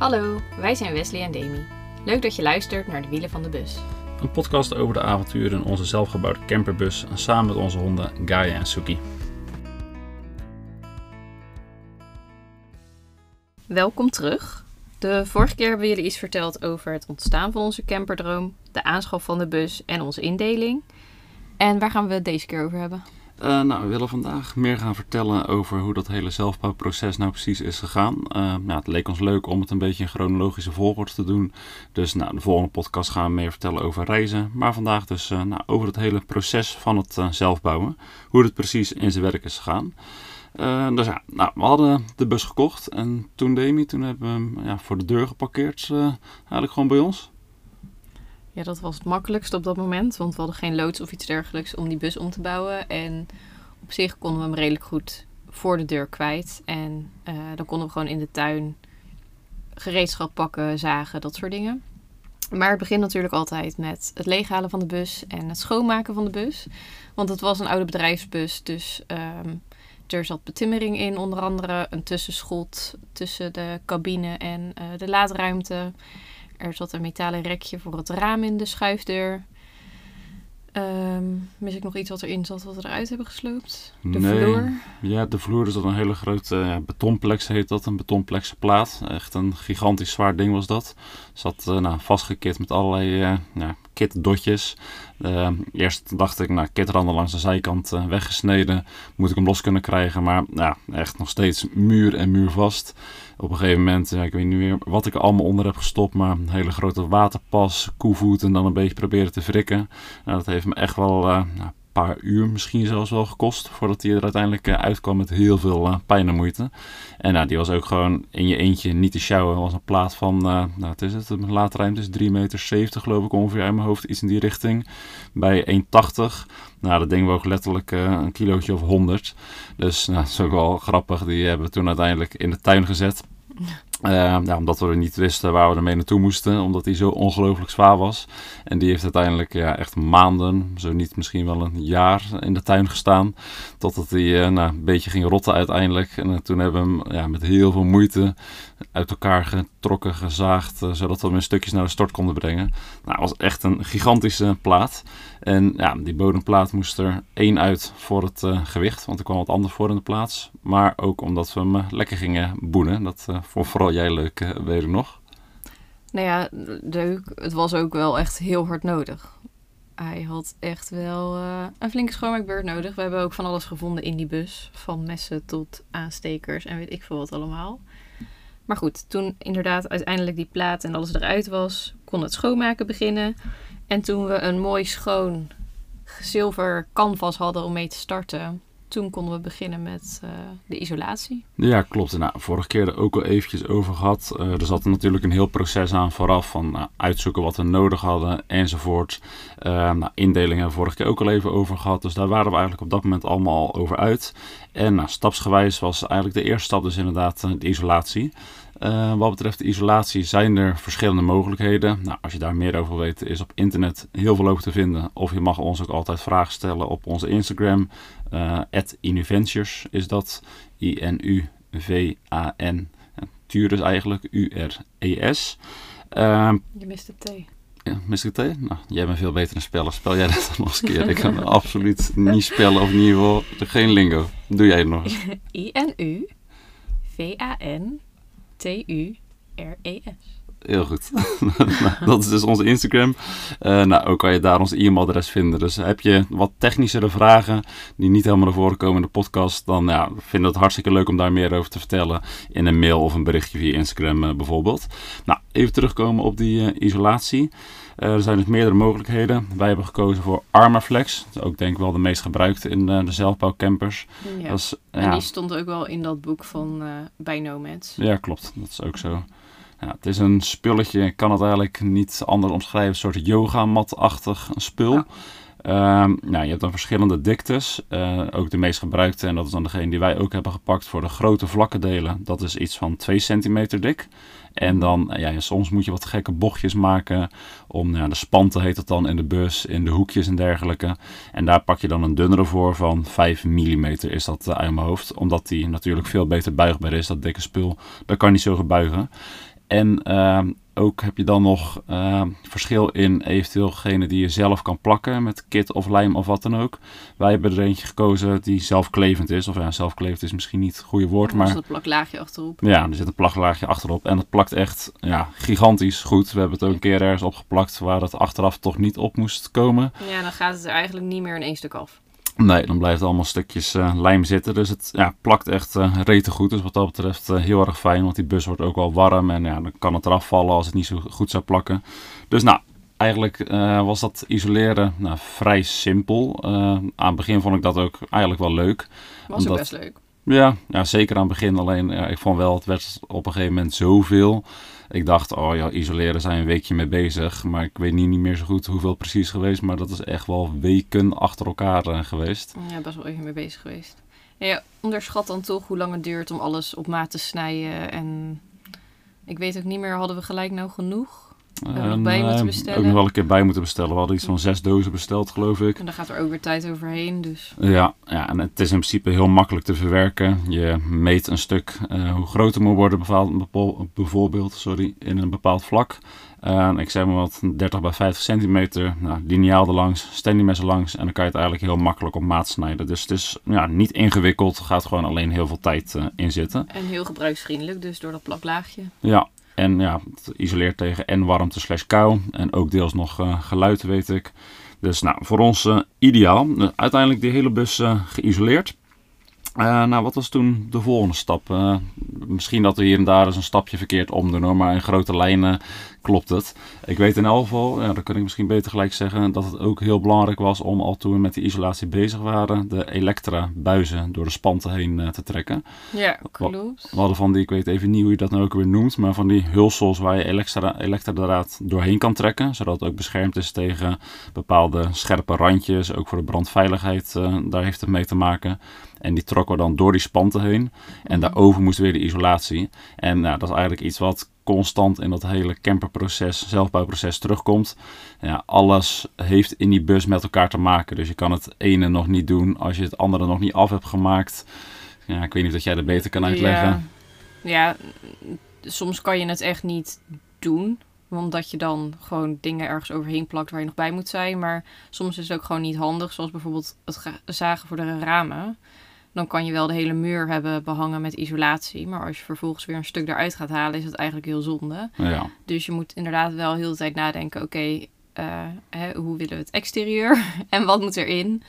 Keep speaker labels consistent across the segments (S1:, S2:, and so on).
S1: Hallo, wij zijn Wesley en Demi. Leuk dat je luistert naar de wielen van de bus.
S2: Een podcast over de avonturen in onze zelfgebouwde camperbus samen met onze honden Gaia en Suki.
S1: Welkom terug. De vorige keer hebben we jullie iets verteld over het ontstaan van onze camperdroom, de aanschaf van de bus en onze indeling. En waar gaan we het deze keer over hebben?
S2: Uh, nou, we willen vandaag meer gaan vertellen over hoe dat hele zelfbouwproces nou precies is gegaan. Uh, nou, het leek ons leuk om het een beetje in chronologische volgorde te doen. Dus nou, de volgende podcast gaan we meer vertellen over reizen. Maar vandaag dus uh, nou, over het hele proces van het zelfbouwen. Hoe het precies in zijn werk is gegaan. dus ja, nou, we hadden de bus gekocht. En toen Demi, toen hebben we hem ja, voor de deur geparkeerd. eigenlijk gewoon bij ons.
S1: Ja, dat was het makkelijkst op dat moment, want we hadden geen loods of iets dergelijks om die bus om te bouwen. En op zich konden we hem redelijk goed voor de deur kwijt. En uh, dan konden we gewoon in de tuin gereedschap pakken, zagen, dat soort dingen. Maar het begint natuurlijk altijd met het leeghalen van de bus en het schoonmaken van de bus. Want het was een oude bedrijfsbus, dus um, er zat betimmering in, onder andere een tussenschot tussen de cabine en uh, de laadruimte. Er zat een metalen rekje voor het raam in de schuifdeur. Um, mis ik nog iets wat erin zat wat we eruit hebben gesloopt?
S2: De nee. vloer? Ja, de vloer is dat een hele grote uh, betonplex heet dat. Een betonplexen plaat. Echt een gigantisch zwaar ding was dat. Zat uh, nou, vastgekit met allerlei uh, ja, kitdotjes. eerst dacht ik, nou, kitranden langs de zijkant weggesneden. Moet ik hem los kunnen krijgen. Maar ja, echt nog steeds muur en muur vast op een gegeven moment, ja, ik weet niet meer wat ik er allemaal onder heb gestopt, maar een hele grote waterpas, koevoet en dan een beetje proberen te frikken. Nou, dat heeft me echt wel uh, nou, paar uur misschien zelfs wel gekost. Voordat hij er uiteindelijk uh, uitkwam met heel veel uh, pijn en moeite. En nou, die was ook gewoon in je eentje niet te sjouwen. Het was een plaat van, uh, nou wat is het, de laadruimte is 3,70 meter geloof ik ongeveer in mijn hoofd. Iets in die richting. Bij 1,80. Nou, dat ding woog letterlijk een kilootje of 100. Dus nou, dat is ook wel grappig. Die hebben we toen uiteindelijk in de tuin gezet. Uh, ja, omdat we niet wisten waar we ermee naartoe moesten, omdat hij zo ongelooflijk zwaar was. En die heeft uiteindelijk ja, echt maanden, zo niet misschien wel een jaar in de tuin gestaan. Totdat hij uh, nou, een beetje ging rotten uiteindelijk. En uh, toen hebben we hem ja, met heel veel moeite uit elkaar getrokken, gezaagd, zodat we hem in stukjes naar de stort konden brengen. Nou, het was echt een gigantische plaat. En ja, die bodemplaat moest er één uit voor het gewicht, want er kwam wat anders voor in de plaats. Maar ook omdat we hem lekker gingen boenen. Dat voor vooral jij leuk, uh, weet nog?
S1: Nou ja, leuk. Het was ook wel echt heel hard nodig. Hij had echt wel uh, een flinke schoonmaakbeurt nodig. We hebben ook van alles gevonden in die bus. Van messen tot aanstekers en weet ik veel wat allemaal. Maar goed, toen inderdaad uiteindelijk die plaat en alles eruit was, kon het schoonmaken beginnen. En toen we een mooi schoon zilver canvas hadden om mee te starten, toen konden we beginnen met uh, de isolatie.
S2: Ja, klopt. Nou, vorige keer er ook al eventjes over gehad. Uh, er zat natuurlijk een heel proces aan vooraf van uh, uitzoeken wat we nodig hadden enzovoort. nou, indelingen hebben we vorige keer ook al even over gehad. Dus daar waren we eigenlijk op dat moment allemaal over uit. En nou, stapsgewijs was eigenlijk de eerste stap dus inderdaad de isolatie. Uh, wat betreft de isolatie zijn er verschillende mogelijkheden. Nou, als je daar meer over wil weten, is op internet heel veel over te vinden. Of je mag ons ook altijd vragen stellen op onze Instagram. Uh, Inuventures is dat. I-N-U-V-A-N. Tuur is eigenlijk U-R-E-S.
S1: Uh, je mist de T.
S2: Ja, mist ik T? Nou, jij bent veel beter in spellen. Spel jij dat nog eens een keer? Ik kan absoluut niet spellen of in ieder geval geen lingo. Doe jij het nog eens.
S1: I-N-U-V-A-N T-U-R-E-S.
S2: Heel goed. dat is dus onze Instagram. Uh, nou, ook kan je daar ons e-mailadres vinden. Dus heb je wat technischere vragen die niet helemaal naar voren komen in de podcast, dan ja, vind ik het hartstikke leuk om daar meer over te vertellen in een mail of een berichtje via Instagram uh, bijvoorbeeld. Nou, even terugkomen op die uh, isolatie. Er zijn dus meerdere mogelijkheden. Wij hebben gekozen voor Armaflex. Dat is ook denk ik wel de meest gebruikte in de zelfbouwcampers.
S1: Ja. Dat is, ja. En die stond ook wel in dat boek van bij Nomads.
S2: Ja, klopt. Dat is ook zo. Ja, het is een spulletje, ik kan het eigenlijk niet anders omschrijven, een soort yogamat-achtig spul. Ja. Um, nou, je hebt dan verschillende diktes, uh, ook de meest gebruikte, en dat is dan degene die wij ook hebben gepakt voor de grote vlakke delen. Dat is iets van 2 centimeter dik. En dan, ja, soms moet je wat gekke bochtjes maken om, ja, de spanten heet het dan in de bus, in de hoekjes en dergelijke. En daar pak je dan een dunnere voor van 5 mm is dat uh, uit mijn hoofd. Omdat die natuurlijk veel beter buigbaar is, dat dikke spul. Dat kan niet zo gebuigen. En ehm, ook heb je dan nog ehm, verschil in eventueel degene die je zelf kan plakken met kit of lijm of wat dan ook. Wij hebben er eentje gekozen die zelfklevend is. Of ja, zelfklevend is misschien niet het goede woord,
S1: Er
S2: maar
S1: zit een plaklaagje achterop.
S2: ja, er zit een plaglaagje achterop. En het plakt echt ja, gigantisch goed. We hebben het ook een keer ergens opgeplakt waar het achteraf toch niet op moest komen.
S1: Ja, dan gaat het er eigenlijk niet meer in één stuk af.
S2: Nee, dan blijft allemaal stukjes eh, lijm zitten. Dus het ja, plakt echt eh rete goed. Dus wat dat betreft eh, heel erg fijn. Want die bus wordt ook wel warm. En ja, dan kan het eraf vallen als het niet zo goed zou plakken. Dus nou, eigenlijk was dat isoleren nou, vrij simpel. Aan het begin vond ik dat ook eigenlijk wel leuk.
S1: Was ook best leuk.
S2: Ja, ja, zeker aan het begin. Alleen, ja, ik vond wel, het werd op een gegeven moment zoveel. Ik dacht, oh ja, isoleren zijn een weekje mee bezig. Maar ik weet niet, niet meer zo goed hoeveel precies geweest. Maar dat is echt wel weken achter elkaar eh, geweest.
S1: Ja, best wel even mee bezig geweest. Ja, je onderschat dan toch hoe lang het duurt om alles op maat te snijden. En ik weet ook niet meer, hadden we gelijk nou genoeg? Nog
S2: En,
S1: bij
S2: eh,
S1: moeten bestellen?
S2: Ook nog wel een keer bij moeten bestellen. We hadden iets van zes dozen besteld, geloof ik.
S1: En dan gaat er ook weer tijd overheen. Dus
S2: Ja, ja, en het is in principe heel makkelijk te verwerken. Je meet een stuk eh, hoe groot het moet worden, bijvoorbeeld sorry, in een bepaald vlak. Ik zeg maar wat, 30 bij 50 centimeter, nou, lineaal erlangs, standymes langs. En dan kan je het eigenlijk heel makkelijk op maat snijden. Dus het is ja, niet ingewikkeld, er gaat gewoon alleen heel veel tijd eh, in zitten.
S1: en heel gebruiksvriendelijk, dus door dat plaklaagje.
S2: Ja, en ja, het isoleert tegen en warmte slash kou. En ook deels nog eh, geluid, weet ik. Dus nou, voor ons eh, ideaal. Uh, uiteindelijk die hele bus eh, geïsoleerd. Eh, nou, wat was toen de volgende stap? Eh, misschien dat we hier en daar eens een stapje verkeerd omdoen hoor, maar in grote lijnen klopt het. Ik weet in elk geval, ja, dat kan ik misschien beter gelijk zeggen, dat het ook heel belangrijk was om al toen we met die isolatie bezig waren, de elektra buizen door de spanten heen eh, te trekken.
S1: Ja, klopt.
S2: We hadden van die, ik weet even niet hoe je dat nou ook weer noemt, maar van die hulsels waar je elektra, elektradraad doorheen kan trekken, zodat het ook beschermd is tegen bepaalde scherpe randjes, ook voor de brandveiligheid, eh, daar heeft het mee te maken. En die trokken we dan door die spanten heen en daarover moest weer de isolatie. En nou, dat is eigenlijk iets wat constant in dat hele camperproces, zelfbouwproces terugkomt. Ja, alles heeft in die bus met elkaar te maken, dus je kan het ene nog niet doen als je het andere nog niet af hebt gemaakt. Ja, ik weet niet of jij dat beter kan uitleggen.
S1: Ja, ja, soms kan je het echt niet doen. Omdat je dan gewoon dingen ergens overheen plakt waar je nog bij moet zijn. Maar soms is het ook gewoon niet handig. Zoals bijvoorbeeld het zagen voor de ramen. Dan kan je wel de hele muur hebben behangen met isolatie. Maar als je vervolgens weer een stuk eruit gaat halen, is het eigenlijk heel zonde.
S2: Ja,
S1: Dus je moet inderdaad wel heel de tijd nadenken: oké, eh, hoe willen we het exterieur en wat moet erin?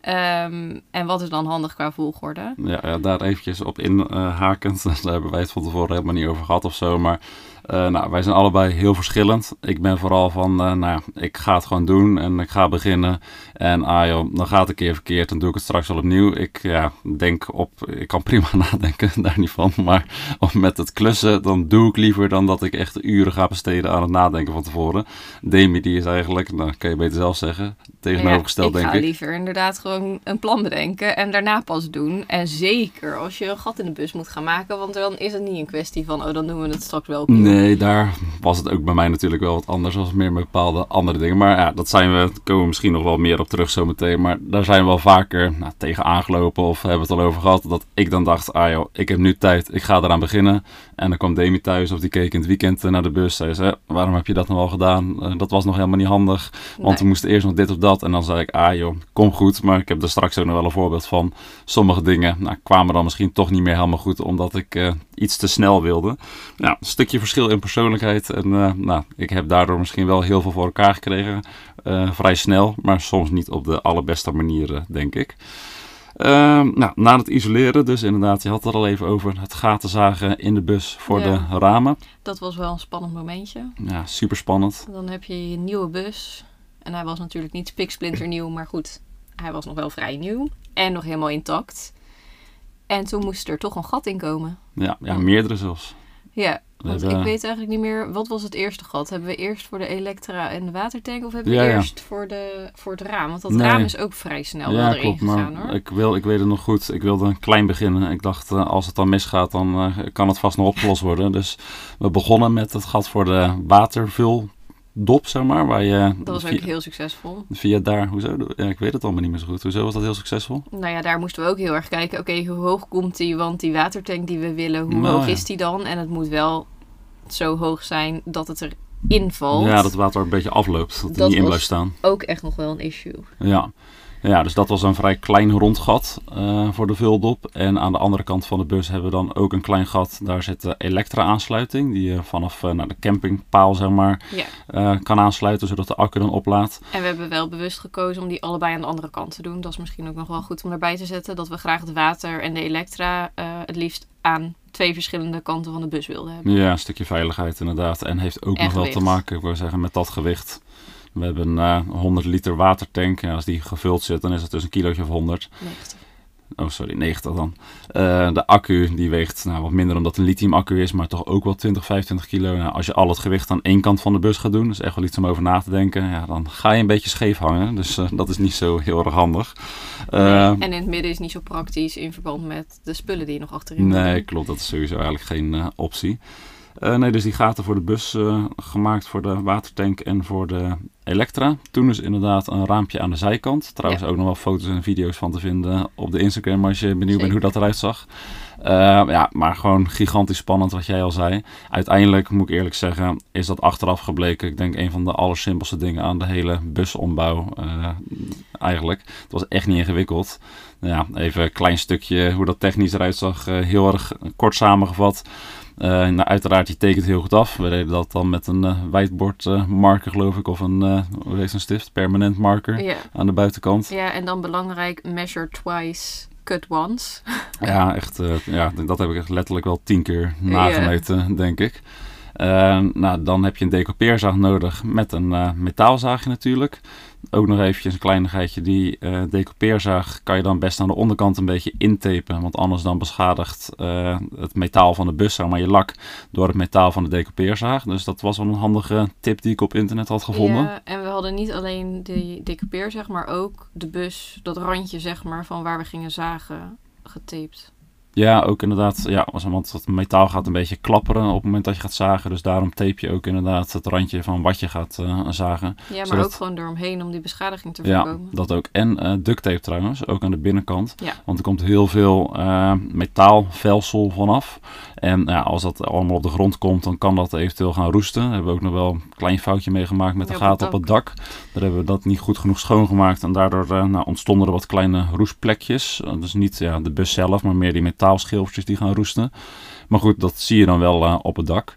S1: Ehm, en wat is dan handig qua volgorde?
S2: ja, ja, daar eventjes op inhakend. Daar hebben wij het van tevoren helemaal niet over gehad of zo. Maar eh, nou, wij zijn allebei heel verschillend. Ik ben vooral van, eh, nou ik ga het gewoon doen en ik ga beginnen. En ah joh, dan gaat het een keer verkeerd, dan doe ik het straks wel opnieuw. Ik ja, denk op, ik kan prima nadenken, daar niet van. Maar met het klussen, dan doe ik liever dan dat ik echt uren ga besteden aan het nadenken van tevoren. Demi die is eigenlijk, nou kan je beter zelf zeggen, tegenovergesteld
S1: Ja, ik
S2: denk
S1: ga
S2: ik.
S1: liever inderdaad gewoon een plan bedenken en daarna pas doen. En zeker als je een gat in de bus moet gaan maken, want dan is het niet een kwestie van, oh dan doen we het straks wel opnieuw.
S2: Nee, daar was het ook bij mij natuurlijk wel wat anders. als meer met bepaalde andere dingen. Maar ja, dat zijn we, daar komen we misschien nog wel meer op terug zometeen. Maar daar zijn we wel vaker nou, tegen aangelopen of hebben het al over gehad. Dat ik dan dacht, ah joh, ik heb nu tijd, ik ga eraan beginnen. En dan kwam Demi thuis of die keek in het weekend eh, naar de bus. Zei ze, "Hè, waarom heb je dat nou al gedaan? Eh, dat was nog helemaal niet handig. Want
S1: Nee.
S2: we moesten eerst nog dit of dat. En dan zei ik, ah joh, kom goed. Maar ik heb er straks ook nog wel een voorbeeld van. Sommige dingen nou, kwamen dan misschien toch niet meer helemaal goed. Omdat ik eh, iets te snel wilde. Ja, een stukje verschil in persoonlijkheid. En eh, nou, ik heb daardoor misschien wel heel veel voor elkaar gekregen. Eh, vrij snel, maar soms niet op de allerbeste manier, eh, denk ik. Ehm, nou, na het isoleren, dus inderdaad, je had het er al even over het gaten zagen in de bus voor
S1: Ja.
S2: de ramen.
S1: Dat was wel een spannend momentje.
S2: Ja, super spannend.
S1: Dan heb je je nieuwe bus. En hij was natuurlijk niet spiksplinter nieuw, maar goed, hij was nog wel vrij nieuw. En nog helemaal intact. En toen moest er toch een gat in komen.
S2: Ja, ja meerdere zelfs.
S1: Ja, want ik weet eigenlijk niet meer, wat was het eerste gat? Hebben we eerst voor de elektra en de watertank of hebben we
S2: Ja, ja.
S1: eerst voor, de, voor het raam? Want dat
S2: Nee.
S1: raam is ook vrij snel wel
S2: ja,
S1: erin
S2: klopt.
S1: gegaan
S2: Maar
S1: hoor.
S2: ik, wil, ik weet het nog goed. Ik wilde klein beginnen. Ik dacht, eh, als het dan misgaat, dan eh, kan het vast nog opgelost worden. Dus we begonnen met het gat voor de watervuldop, zeg maar. Waar je
S1: Dat was
S2: via,
S1: ook heel succesvol.
S2: via daar, hoezo? Ja, ik weet het allemaal niet meer zo goed. Hoezo was dat heel succesvol?
S1: Nou ja, daar moesten we ook heel erg kijken. Oké, hoe hoog komt die? Want die watertank die we willen, hoe
S2: Nou
S1: hoog
S2: ja.
S1: is die dan? En het moet wel zo hoog zijn dat het erin valt.
S2: Ja, dat het water een beetje afloopt. Dat het
S1: Dat
S2: niet in blijft staan.
S1: Ook echt nog wel een issue.
S2: Ja. Ja, dus dat was een vrij klein rond gat eh, voor de vuldop. En aan de andere kant van de bus hebben we dan ook een klein gat. Daar zit de elektra-aansluiting. Die je vanaf eh, naar de campingpaal zeg maar,
S1: Ja.
S2: eh, kan aansluiten. Zodat de accu dan oplaadt.
S1: En we hebben wel bewust gekozen om die allebei aan de andere kant te doen. Dat is misschien ook nog wel goed om erbij te zetten. Dat we graag het water en de elektra het liefst aan twee verschillende kanten van de bus wilden hebben.
S2: Ja, een stukje veiligheid inderdaad. En heeft ook
S1: En
S2: nog wel te maken, ik wil zeggen, met dat gewicht. We hebben een eh, 100 liter watertank. Ja, als die gevuld zit, dan is het dus een kilootje of 100.
S1: 90.
S2: Oh, sorry, 90 dan. Eh, de accu die weegt nou, wat minder omdat het een lithium accu is, maar toch ook wel 20, 25 kilo. Nou, als je al het gewicht aan één kant van de bus gaat doen, dat is echt wel iets om over na te denken, ja, dan ga je een beetje scheef hangen. Dus eh, dat is niet zo heel erg handig.
S1: En in het midden is niet zo praktisch in verband met de spullen die je nog achterin moet
S2: Nee, klopt. Dat is sowieso eigenlijk geen optie. Nee, dus die gaten voor de bus gemaakt voor de watertank en voor de Elektra. Toen is inderdaad een raampje aan de zijkant. Trouwens
S1: Ja.
S2: ook nog wel foto's en video's van te vinden op de Instagram als je benieuwd bent hoe dat eruit zag. Eh, ja, maar gewoon gigantisch spannend wat jij al zei. Uiteindelijk moet ik eerlijk zeggen, is dat achteraf gebleken. Ik denk een van de allersimpelste dingen aan de hele busombouw eh, eigenlijk. Het was echt niet ingewikkeld. Nou ja, even een klein stukje hoe dat technisch eruit zag. eh, heel erg kort samengevat. Eh, nou, uiteraard, je tekent heel goed af. We deden dat dan met een eh whiteboard eh, marker, geloof ik. Of een, hoe heet zo'n stift? Permanent marker aan de buitenkant.
S1: ja, en dan belangrijk, measure twice, cut once.
S2: Ja, echt. ja, dat heb ik echt letterlijk wel tien keer nagemeten, denk ik. Nou, dan heb je een decoupeerzaag nodig met een metaalzaagje natuurlijk. Ook nog eventjes een kleinigheidje. Die eh decoupeerzaag kan je dan best aan de onderkant een beetje intapen. Want anders dan beschadigt eh, het metaal van de bus, maar je lak, door het metaal van de decoupeerzaag. Dus dat was wel een handige tip die ik op internet had gevonden.
S1: Ja, en we hadden niet alleen de decoupeer, zeg maar, ook de bus, dat randje, zeg maar, van waar we gingen zagen, getaped.
S2: Ja, ook inderdaad. Ja, als- want het metaal gaat een beetje klapperen op het moment dat je gaat zagen. Dus daarom tape je ook inderdaad het randje van wat je gaat eh, zagen.
S1: Ja, maar
S2: Zodat-
S1: ook gewoon eromheen om die beschadiging te
S2: Ja,
S1: voorkomen.
S2: dat ook. En eh duct tape trouwens, ook aan de binnenkant.
S1: Ja.
S2: Want er komt heel veel eh metaalvelsel vanaf. En ja, als dat allemaal op de grond komt, dan kan dat eventueel gaan roesten. Daar hebben we ook nog wel een klein foutje meegemaakt met de
S1: Ja,
S2: gaten op het dak. Daar hebben we dat niet goed genoeg schoongemaakt. En daardoor nou, ontstonden er wat kleine roestplekjes. Dus niet ja, de bus zelf, maar meer die metaalschilfertjes die gaan roesten. Maar goed, dat zie je dan wel eh, op het dak.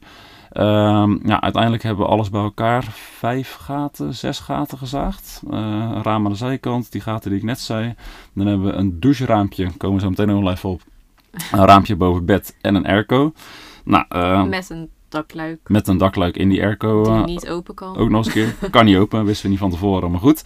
S2: Ehm, ja, uiteindelijk hebben we alles bij elkaar. Vijf gaten, zes gaten gezaagd. Een raam aan de zijkant, die gaten die ik net zei. Dan hebben we een doucheraampje, komen we zo meteen nog even op. Een raampje boven bed en een airco. Nou, eh, met,
S1: Met een dakluik
S2: een dakluik in die airco.
S1: die
S2: eh,
S1: niet open kan.
S2: ook nog eens een keer. Kan niet open, wisten we niet van tevoren, maar goed.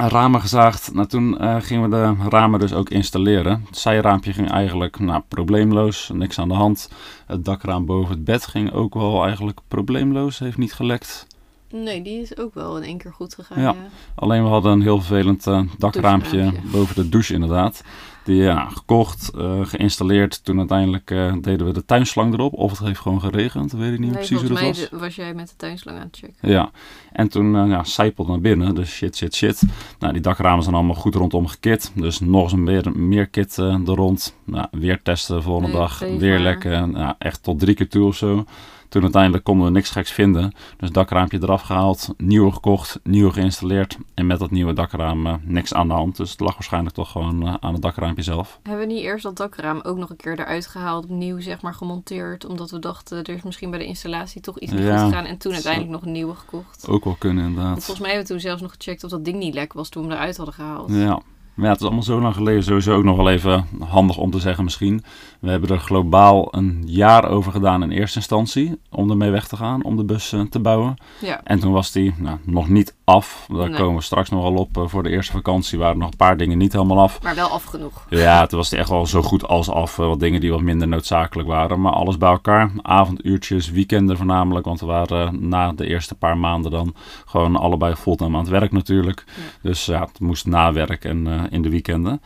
S2: Ramen gezaagd. Nou, toen eh, gingen we de ramen dus ook installeren. Het zijraampje ging eigenlijk nou, probleemloos, niks aan de hand. Het dakraam boven het bed ging ook wel eigenlijk probleemloos, heeft niet gelekt.
S1: Nee, die is ook wel in één keer goed gegaan.
S2: Ja.
S1: Ja.
S2: Alleen we hadden een heel vervelend eh, dakraampje boven de douche inderdaad. Die ja, gekocht, eh, geïnstalleerd. Toen uiteindelijk eh, deden we de tuinslang erop. Of het heeft gewoon geregend, weet ik niet
S1: Nee,
S2: precies hoe dat was.
S1: was jij met de tuinslang aan het checken.
S2: Ja, en toen uh, ja, zijpelde naar binnen, dus shit, shit, shit. Nou, die dakramen zijn allemaal goed rondom gekit. Dus nog eens een meer, meer kit er rond. Nou, weer testen de volgende
S1: Nee,
S2: dag, weer
S1: maar.
S2: lekken. Nou, echt tot drie keer toe of zo. Toen uiteindelijk konden we niks geks vinden. Dus dakraampje eraf gehaald, nieuwe gekocht, nieuwe geïnstalleerd. En met dat nieuwe dakraam eh, niks aan de hand. Dus het lag waarschijnlijk toch gewoon eh, aan het dakraampje zelf.
S1: Hebben we niet eerst dat dakraam ook nog een keer eruit gehaald, opnieuw zeg maar gemonteerd, omdat we dachten er is misschien bij de installatie toch iets niet
S2: Ja,
S1: goed gegaan en toen uiteindelijk nog een nieuwe gekocht.
S2: Ook wel kunnen inderdaad.
S1: volgens mij hebben we toen zelfs nog gecheckt of dat ding niet lek was toen we hem eruit hadden gehaald.
S2: Ja. Maar ja, het is allemaal zo lang geleden. Sowieso ook nog wel even handig om te zeggen misschien. We hebben er globaal een jaar over gedaan in eerste instantie. Om ermee weg te gaan, om de bus eh, te bouwen.
S1: Ja.
S2: En toen was die nou, nog niet af. Daar
S1: Nee.
S2: komen we straks nog wel op. Eh, voor de eerste vakantie waren nog een paar dingen niet helemaal af.
S1: Maar wel af genoeg.
S2: Ja, toen was die echt wel zo goed als af. Eh, Wat dingen die wat minder noodzakelijk waren. Maar alles bij elkaar. Avonduurtjes, weekenden voornamelijk. Want we waren na de eerste paar maanden dan gewoon allebei fulltime aan het werk natuurlijk.
S1: Ja.
S2: Dus ja, het moest na werk en in de weekenden.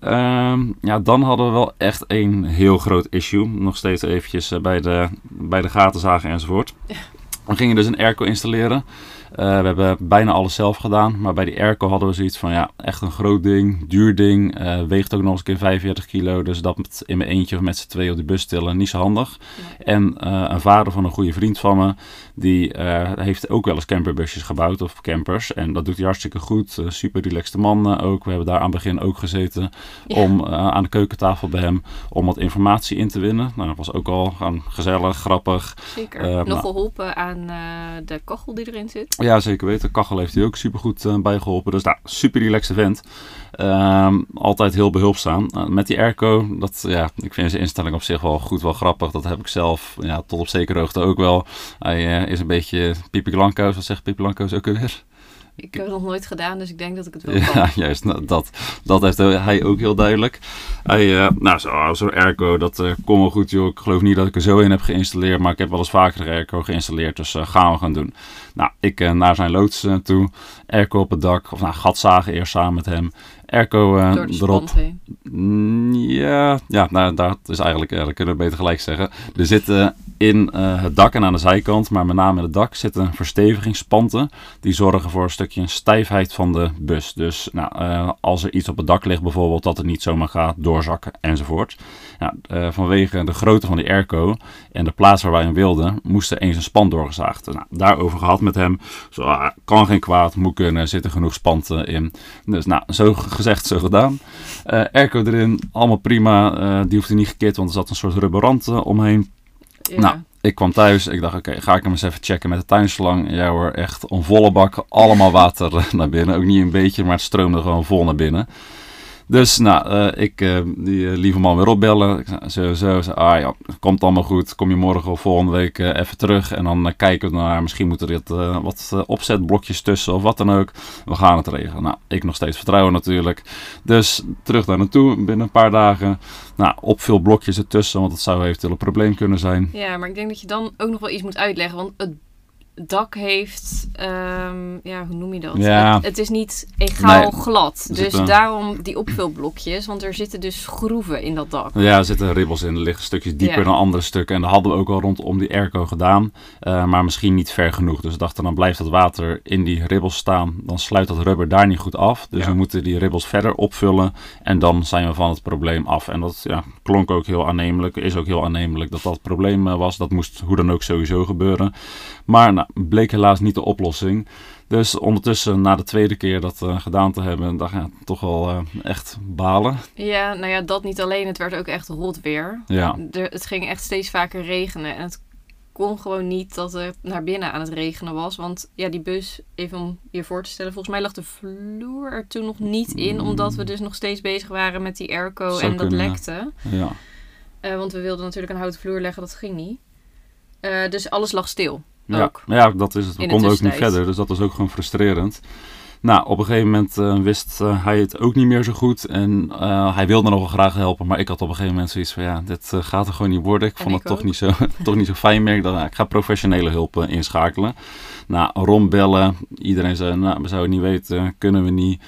S2: Ehm, ja, dan hadden we wel echt een heel groot issue. Nog steeds eventjes eh, bij de, bij de gatenzagen enzovoort. We gingen dus een airco installeren. We hebben bijna alles zelf gedaan. Maar bij die airco hadden we zoiets van, ja, echt een groot ding, duur ding. weegt ook nog eens een keer 45 kilo. Dus dat met, in mijn eentje of met z'n twee op die bus tillen, niet zo handig. En een vader van een goede vriend van me, die heeft ook wel eens camperbusjes gebouwd of campers. En dat doet hij hartstikke goed. super relaxte man ook. We hebben daar aan het begin ook gezeten om aan de keukentafel bij hem om wat informatie in te winnen. Nou, dat was ook al gezellig, grappig.
S1: Zeker. Nog geholpen aan de kachel die erin zit.
S2: Ja, zeker weten. Kachel heeft hij ook super goed uh, bij geholpen. Dus nou, super relaxed vent. Ehm, altijd heel behulpzaam. met die airco, dat, ja, ik vind zijn instelling op zich wel goed, wel grappig. Dat heb ik zelf ja, tot op zekere hoogte ook wel. Hij is een beetje Pipi. Wat zegt Pipi ook alweer?
S1: Ik heb het nog nooit gedaan, dus ik denk dat ik het wel
S2: kan. Ja, juist. Nou, dat, dat heeft hij ook heel duidelijk. Hij, uh, nou, zo'n zo airco, dat uh, komt wel goed, joh. Ik geloof niet dat ik er zo in heb geïnstalleerd, maar ik heb wel eens vaker de airco geïnstalleerd, dus uh, gaan we gaan doen. Nou, ik naar zijn loods toe, airco op het dak, of nou, gat zagen eerst samen met hem. Airco uh, erop. Mm, ja, ja nou, dat is eigenlijk, dat kunnen we beter gelijk zeggen. Er zitten in uh, het dak en aan de zijkant, maar met name in het dak, zitten verstevigingsspanten. Die zorgen voor een stukje stijfheid van de bus. Dus nou, uh, als er iets op het dak ligt bijvoorbeeld, dat het niet zomaar gaat doorzakken enzovoort. Nou, vanwege de grootte van die airco en de plaats waar wij hem wilden, moest er eens een span doorgezaagd. Nou, daarover gehad met hem. Zo, ah, kan geen kwaad, moet kunnen, zitten genoeg spanten in. Dus nou, zo gezegd, zo gedaan. Airco erin, allemaal prima. Die hoefde niet gekit, want er zat een soort rubberrand omheen. Nou, ik kwam thuis. Ik dacht, oké, ga ik hem eens even checken met de tuinslang. Ja hoor, echt een volle bak. Allemaal water naar binnen. Ook niet een beetje, maar het stroomde gewoon vol naar binnen. Dus nou, uh, ik uh, die uh, lieve man weer opbellen. Zo, zo, ah ja, komt allemaal goed. Kom je morgen of volgende week even terug. En dan kijken we naar, misschien moeten er wat opzetblokjes tussen of wat dan ook. We gaan het regelen. Nou, ik nog steeds vertrouwen natuurlijk. Dus terug daar naartoe binnen een paar dagen. Nou, op veel blokjes ertussen, want dat zou eventueel een probleem kunnen zijn.
S1: Ja, maar ik denk dat je dan ook nog wel iets moet uitleggen. Want het dak heeft, um, ja, hoe noem je dat? Ja. Het, het, is niet egaal glad. Dus daarom die opvulblokjes, want er zitten dus schroeven in dat dak.
S2: Ja, er zitten ribbels in. Er liggen stukjes dieper dan andere stukken. En dat hadden we ook al rondom die airco gedaan. Uh, maar misschien niet ver genoeg. Dus we dachten, dan blijft het water in die ribbels staan. Dan sluit dat rubber daar niet goed af. Dus we moeten die ribbels verder opvullen. En dan zijn we van het probleem af. En dat ja, klonk ook heel aannemelijk. Is ook heel aannemelijk dat dat probleem uh, was. Dat moest hoe dan ook sowieso gebeuren. Maar nou, bleek helaas niet de oplossing. Dus ondertussen, na de tweede keer dat uh, gedaan te hebben, dacht ik ja, toch wel uh, echt balen.
S1: Ja, nou ja, dat niet alleen. Het werd ook echt rot weer. Ja. het ging echt steeds vaker regenen. En het kon gewoon niet dat het naar binnen aan het regenen was. Want ja, die bus, even om je voor te stellen, volgens mij lag de vloer er toen nog niet in. Omdat we dus nog steeds bezig waren met die airco en dat lekte. Ja. Uh, want we wilden natuurlijk een houten vloer leggen, dat ging niet. dus alles lag stil.
S2: Ja, ja, dat is het. We konden ook niet verder, dus dat was ook gewoon frustrerend. Nou, op een gegeven moment uh, wist uh, hij het ook niet meer zo goed. En uh, hij wilde nog wel graag helpen. Maar ik had op een gegeven moment zoiets van... Ja, dit gaat er gewoon niet worden. Ik vond het toch niet, zo, toch niet zo fijn meer. Ik dacht, ik ga professionele hulp inschakelen. Nou, Ron bellen. Iedereen zei, nou, we zouden niet weten. Kunnen we niet.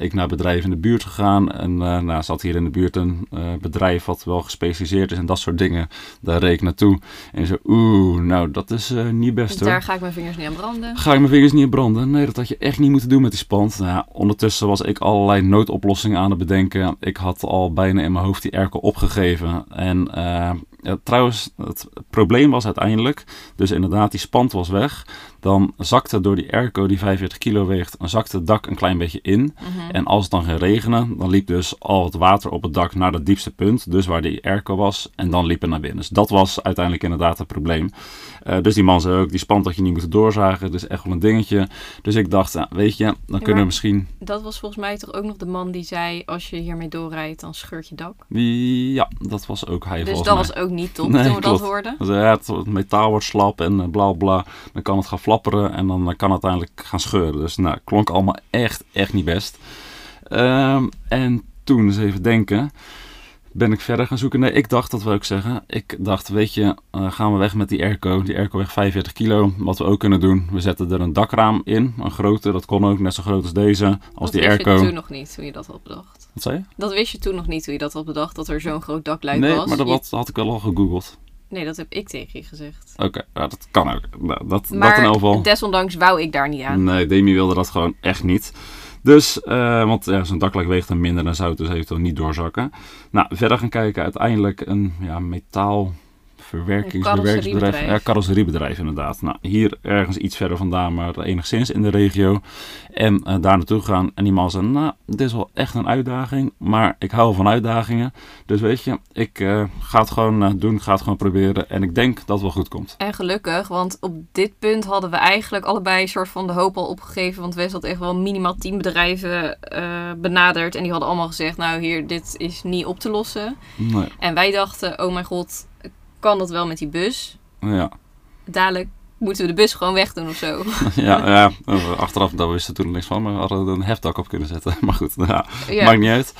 S2: ik naar bedrijven in de buurt gegaan. En nou, zat hier in de buurt een bedrijf wat wel gespecialiseerd is. En dat soort dingen. Daar reed ik naartoe. En zo, oeh, nou, dat is niet best
S1: hoor. Daar ga ik mijn vingers niet aan branden.
S2: Ga ik mijn vingers niet aan branden? Nee, dat had je echt niet moeten doen met die spand? Nou, ondertussen was ik allerlei noodoplossingen aan het bedenken. Ik had al bijna in mijn hoofd die erkel opgegeven. En uh, trouwens, het probleem was uiteindelijk, dus inderdaad, die spand was weg. Dan zakte door die airco die 45 kilo weegt, dan zakte het dak een klein beetje in. Mhm. En als het dan ging regenen, dan liep dus al het water op het dak naar het diepste punt, dus waar die airco was, en dan liep het naar binnen. Dus dat was uiteindelijk inderdaad het probleem. Uh, dus die man zei ook, die spand had je niet moeten doorzagen, dus echt wel een dingetje. Dus ik dacht, nou, weet je, dan kunnen we misschien...
S1: Dat was volgens mij toch ook nog de man die zei, als je hiermee doorrijdt, dan scheurt je dak?
S2: Ja, dat was ook hij
S1: Dus dat was ook niet top nee, toen we dat hoorden?
S2: Dus, ja, het metaal wordt slap en uh, bla bla, dan kan het gaan en dan kan het uiteindelijk gaan scheuren. Dus nou, klonk allemaal echt, echt niet best. Um, en toen eens even denken ben ik verder gaan zoeken. Nee, ik dacht, dat wil ik zeggen. Ik dacht, weet je, uh, gaan we weg met die airco. Die airco weegt 45 kilo. Wat we ook kunnen doen, we zetten er een dakraam in. Een grote, dat kon ook, net zo groot als deze. Als
S1: dat
S2: die
S1: airco. Dat wist je toen nog niet, hoe je dat had bedacht.
S2: Wat zei je?
S1: Dat wist je toen nog niet, hoe je dat had bedacht, dat er zo'n groot dakluik nee,
S2: was. Nee, maar dat had, had ik wel al gegoogeld.
S1: Nee, dat heb ik tegen je gezegd.
S2: Oké, ja, dat kan ook. Nou, dat,
S1: Maar
S2: dat in
S1: desondanks wou ik daar niet aan.
S2: Nee, Demi wilde dat gewoon echt niet. Dus, eh, want ja, zo'n dakluik weegt dan minder, dan zou het dus eventueel niet doorzakken. Nou, verder gaan kijken, uiteindelijk een ja, metaal verwerkingsbedrijf.
S1: carrosseriebedrijf.
S2: Ja, carrosseriebedrijf inderdaad. Nou, hier ergens iets verder vandaan, maar enigszins in de regio. En eh, daar naartoe gaan. En die man zei, nou, dit is wel echt een uitdaging, maar ik hou van uitdagingen. Dus weet je, ik eh, ga het gewoon eh, doen, ga het gewoon proberen. En ik denk dat het wel goed komt.
S1: En gelukkig, want op dit punt hadden we eigenlijk allebei een soort van de hoop al opgegeven. Want wij hadden echt wel minimaal 10 bedrijven eh, benaderd. En die hadden allemaal gezegd, nou hier, dit is niet op te lossen.
S2: Nee,
S1: En wij dachten, oh mijn god, kan dat wel met die bus?
S2: ja.
S1: Dadelijk moeten we de bus gewoon wegdoen of zo.
S2: Ja, ja, achteraf daar wisten we toen niks van, maar we hadden er een hefdak op kunnen zetten. Maar goed, ja. maakt niet uit.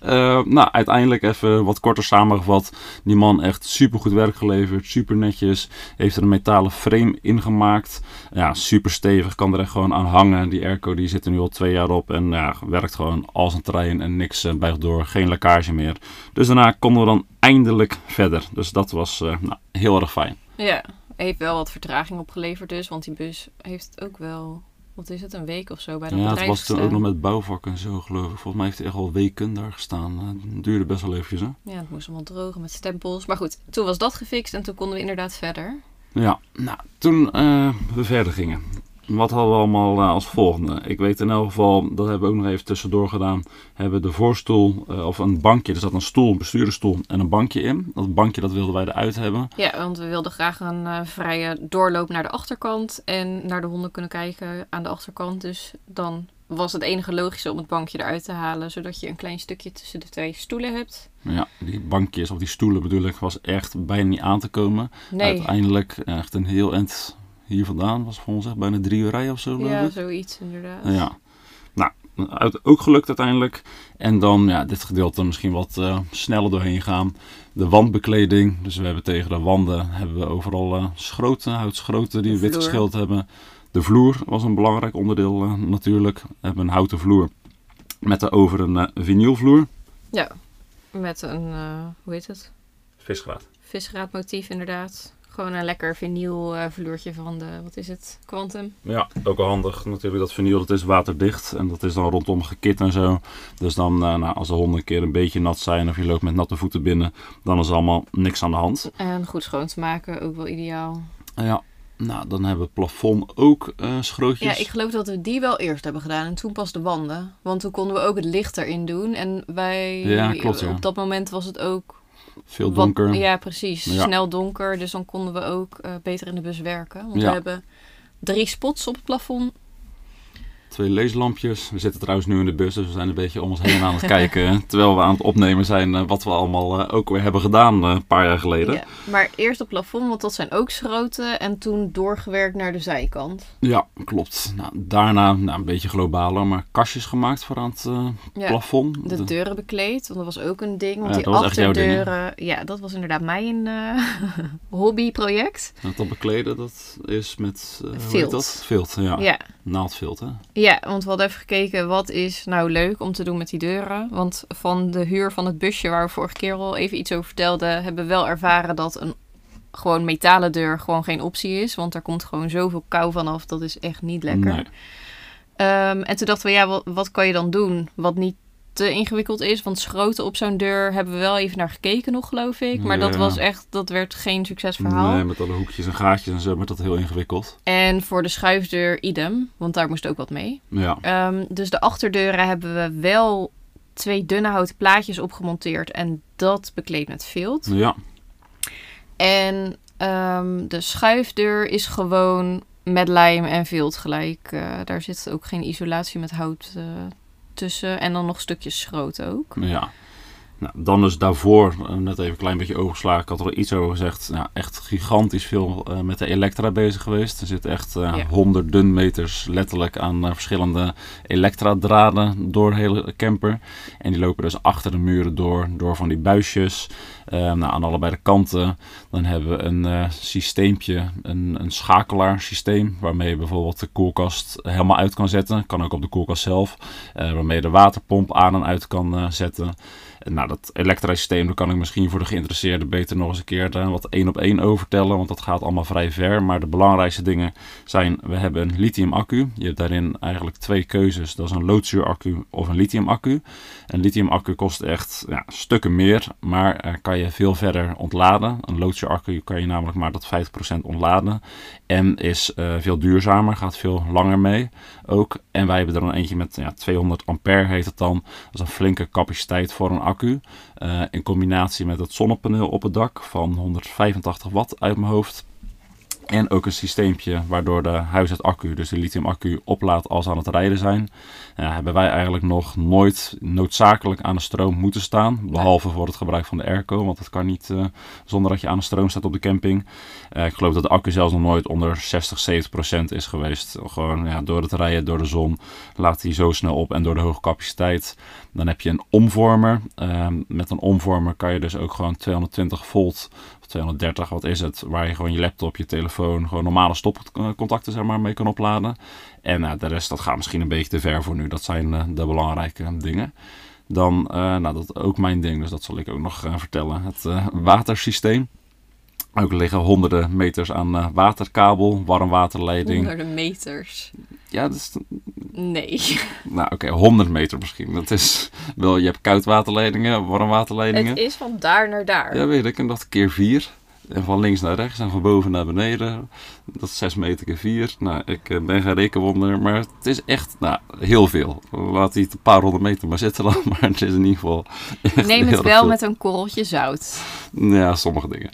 S2: Eh, nou, uiteindelijk even wat korter samengevat. Die man echt super goed werk geleverd, super netjes. Heeft er een metalen frame ingemaakt. Ja, super stevig, kan er echt gewoon aan hangen. Die airco die zit er nu al twee jaar op en ja, werkt gewoon als een trein en niks buigt door. Geen lekkage meer. Dus daarna konden we dan eindelijk verder. Dus dat was eh, nou, heel erg fijn.
S1: Ja, heeft wel wat vertraging opgeleverd dus. Want die bus heeft ook wel, wat is het, een week of zo bij dat
S2: Ja, het
S1: bedrijf
S2: was toen ook nog met bouwvak en zo geloof ik. Volgens mij heeft hij echt al weken daar gestaan. Eh, Het duurde best wel eventjes hè.
S1: Ja, het moest allemaal drogen met stempels. Maar goed, toen was dat gefixt en toen konden we inderdaad verder.
S2: Ja, nou, toen eh, we verder gingen. Wat hadden we allemaal eh, als volgende? Ik weet in elk geval, dat hebben we ook nog even tussendoor gedaan. Hebben de voorstoel, eh, of een bankje, er zat een stoel, een bestuurdersstoel en een bankje in. Dat bankje dat wilden wij eruit hebben.
S1: Ja, want we wilden graag een eh, vrije doorloop naar de achterkant en naar de honden kunnen kijken aan de achterkant. Dus dan was het enige logische om het bankje eruit te halen, zodat je een klein stukje tussen de twee stoelen hebt.
S2: Ja, die bankjes of die stoelen bedoel ik, was echt bijna niet aan te komen.
S1: Nee,
S2: Uiteindelijk echt een heel eind hier vandaan. Was voor ons echt bijna drie uur rijden of zo
S1: ja, zoiets inderdaad.
S2: Ja. Nou, uit, ook gelukt uiteindelijk. En dan ja, dit gedeelte misschien wat eh, sneller doorheen gaan. De wandbekleding. Dus we hebben tegen de wanden hebben we overal eh, schroten, houtschroten die we wit geschild hebben. De vloer was een belangrijk onderdeel eh, natuurlijk. We hebben een houten vloer met daarover een vinylvloer.
S1: Ja, met een, eh, hoe heet het?
S2: Visgraat.
S1: Visgraatmotief inderdaad. Gewoon een lekker vinyl eh, vloertje van de, wat is het, Quantum.
S2: Ja, ook wel handig natuurlijk. Dat vinyl dat is waterdicht en dat is dan rondom gekit en zo. Dus dan, eh, nou, als de honden een keer een beetje nat zijn of je loopt met natte voeten binnen, dan is er allemaal niks aan de hand.
S1: En goed schoon te maken, ook wel ideaal.
S2: Ja, nou, dan hebben we het plafond ook eh schrootjes.
S1: Ja, ik geloof dat we die wel eerst hebben gedaan en toen pas de wanden. Want toen konden we ook het licht erin doen. En wij,
S2: Ja, klopt, ja.
S1: op dat moment was het ook...
S2: Veel
S1: wat-
S2: donker.
S1: ja, precies.
S2: Ja.
S1: Snel donker. Dus dan konden we ook eh, beter in de bus werken. Want
S2: Ja.
S1: we hebben drie spots op het plafond.
S2: Twee leeslampjes. We zitten trouwens nu in de bus, dus we zijn een beetje om ons heen aan het kijken. Terwijl we aan het opnemen zijn eh, wat we allemaal eh, ook weer hebben gedaan eh, een paar jaar geleden.
S1: Ja, maar eerst het plafond, want dat zijn ook schroten. En toen doorgewerkt naar de zijkant.
S2: Ja, klopt. Nou, daarna nou, een beetje globaler, maar kastjes gemaakt voor aan het eh,
S1: Ja.
S2: plafond.
S1: De
S2: De-
S1: deuren bekleed, want dat was ook een ding. Want
S2: Ja,
S1: die
S2: dat
S1: achterdeuren, ja, dat was inderdaad mijn eh, hobbyproject.
S2: Het dat bekleden, dat is met... eh, heet
S1: Vilt.
S2: dat? Vilt, ja.
S1: Ja.
S2: Naaldvilt, hè?
S1: Ja, want we hadden even gekeken wat is nou leuk om te doen met die deuren. Want van de huur van het busje waar we vorige keer al even iets over vertelden, hebben we wel ervaren dat een gewoon metalen deur gewoon geen optie is. Want daar komt gewoon zoveel kou vanaf, dat is echt niet lekker.
S2: Nee.
S1: Ehm, en toen dachten we, ja, wat, wat kan je dan doen wat niet te ingewikkeld is? Want schroten op zo'n deur hebben we wel even naar gekeken nog, geloof ik. Maar dat was echt, dat werd geen succesverhaal.
S2: Nee, met alle hoekjes en gaatjes en zo, werd dat heel ingewikkeld.
S1: En voor de schuifdeur idem, want daar moest ook wat mee.
S2: Ja,
S1: Ehm, dus de achterdeuren hebben we wel twee dunne houten plaatjes opgemonteerd en dat bekleed met vilt.
S2: ja.
S1: En ehm, de schuifdeur is gewoon met lijm en vilt gelijk. Eh, daar zit ook geen isolatie met hout eh, tussen. En dan nog stukjes schroot ook.
S2: Ja. Nou, dan is daarvoor, eh, net even een klein beetje overgeslagen, ik had er al iets over gezegd. Nou, echt gigantisch veel eh, met de Elektra bezig geweest. Er zitten echt
S1: Ja.
S2: honderden meters letterlijk aan verschillende Elektra-draden door de hele camper. En die lopen dus achter de muren door, door van die buisjes. Nou, aan allebei de kanten. Dan hebben we een systeempje, een, een schakelaarsysteem, waarmee je bijvoorbeeld de koelkast helemaal uit kan zetten. Kan ook op de koelkast zelf. Waarmee je de waterpomp aan en uit kan zetten. Nou, dat elektra-systeem, daar kan ik misschien voor de geïnteresseerden beter nog eens een keer uh, wat één op één over vertellen, want dat gaat allemaal vrij ver. Maar de belangrijkste dingen zijn, we hebben een lithium-accu. Je hebt daarin eigenlijk twee keuzes. Dat is een loodzuuraccu of een lithium-accu. Een lithium-accu kost echt ja, stukken meer, maar kan je veel verder ontladen. Een loodzuuraccu kan je namelijk maar tot 50% ontladen. En is uh, veel duurzamer, gaat veel langer mee ook. En wij hebben er dan eentje met ja, 200 ampère heet het dan. Dat is een flinke capaciteit voor een accu. Uh, in combinatie met het zonnepaneel op het dak van 185 watt uit mijn hoofd. En ook een systeempje waardoor de huishoudaccu, dus de lithium-accu, oplaadt als aan het rijden zijn. Ja, hebben wij eigenlijk nog nooit noodzakelijk aan de stroom moeten staan. Behalve voor het gebruik van de airco, want dat kan niet uh, zonder dat je aan de stroom staat op de camping. Uh, ik geloof dat de accu zelfs nog nooit onder 60, 70 procent is geweest. Gewoon ja, door het rijden, door de zon, laat hij zo snel op en door de hoge capaciteit. Dan heb je een omvormer. Uh, met een omvormer kan je dus ook gewoon 220 volt 230, wat is het? Waar je gewoon je laptop, je telefoon, gewoon normale stopcontacten zeg maar, mee kan opladen. En uh, de rest, dat gaat misschien een beetje te ver voor nu. Dat zijn uh, de belangrijke dingen. Dan, uh, nou dat is ook mijn ding, dus dat zal ik ook nog vertellen. Het watersysteem. Ook liggen honderden meters aan waterkabel, warmwaterleiding.
S1: Honderden meters?
S2: Ja, dat is...
S1: Nee.
S2: Nou, oké, okay, 100 meter misschien. Dat is wel, je hebt koudwaterleidingen, warmwaterleidingen.
S1: Het is van daar naar daar.
S2: Ja, weet ik. En dat keer vier. En van links naar rechts en van boven naar beneden. Dat is 6 meter keer 4. Nou, ik ben geen rekenwonder, maar het is echt nou, heel veel. Laat die een paar honderd meter maar zitten dan, maar het is in ieder geval
S1: Neem het wel veel. met een korreltje zout.
S2: Ja, sommige dingen.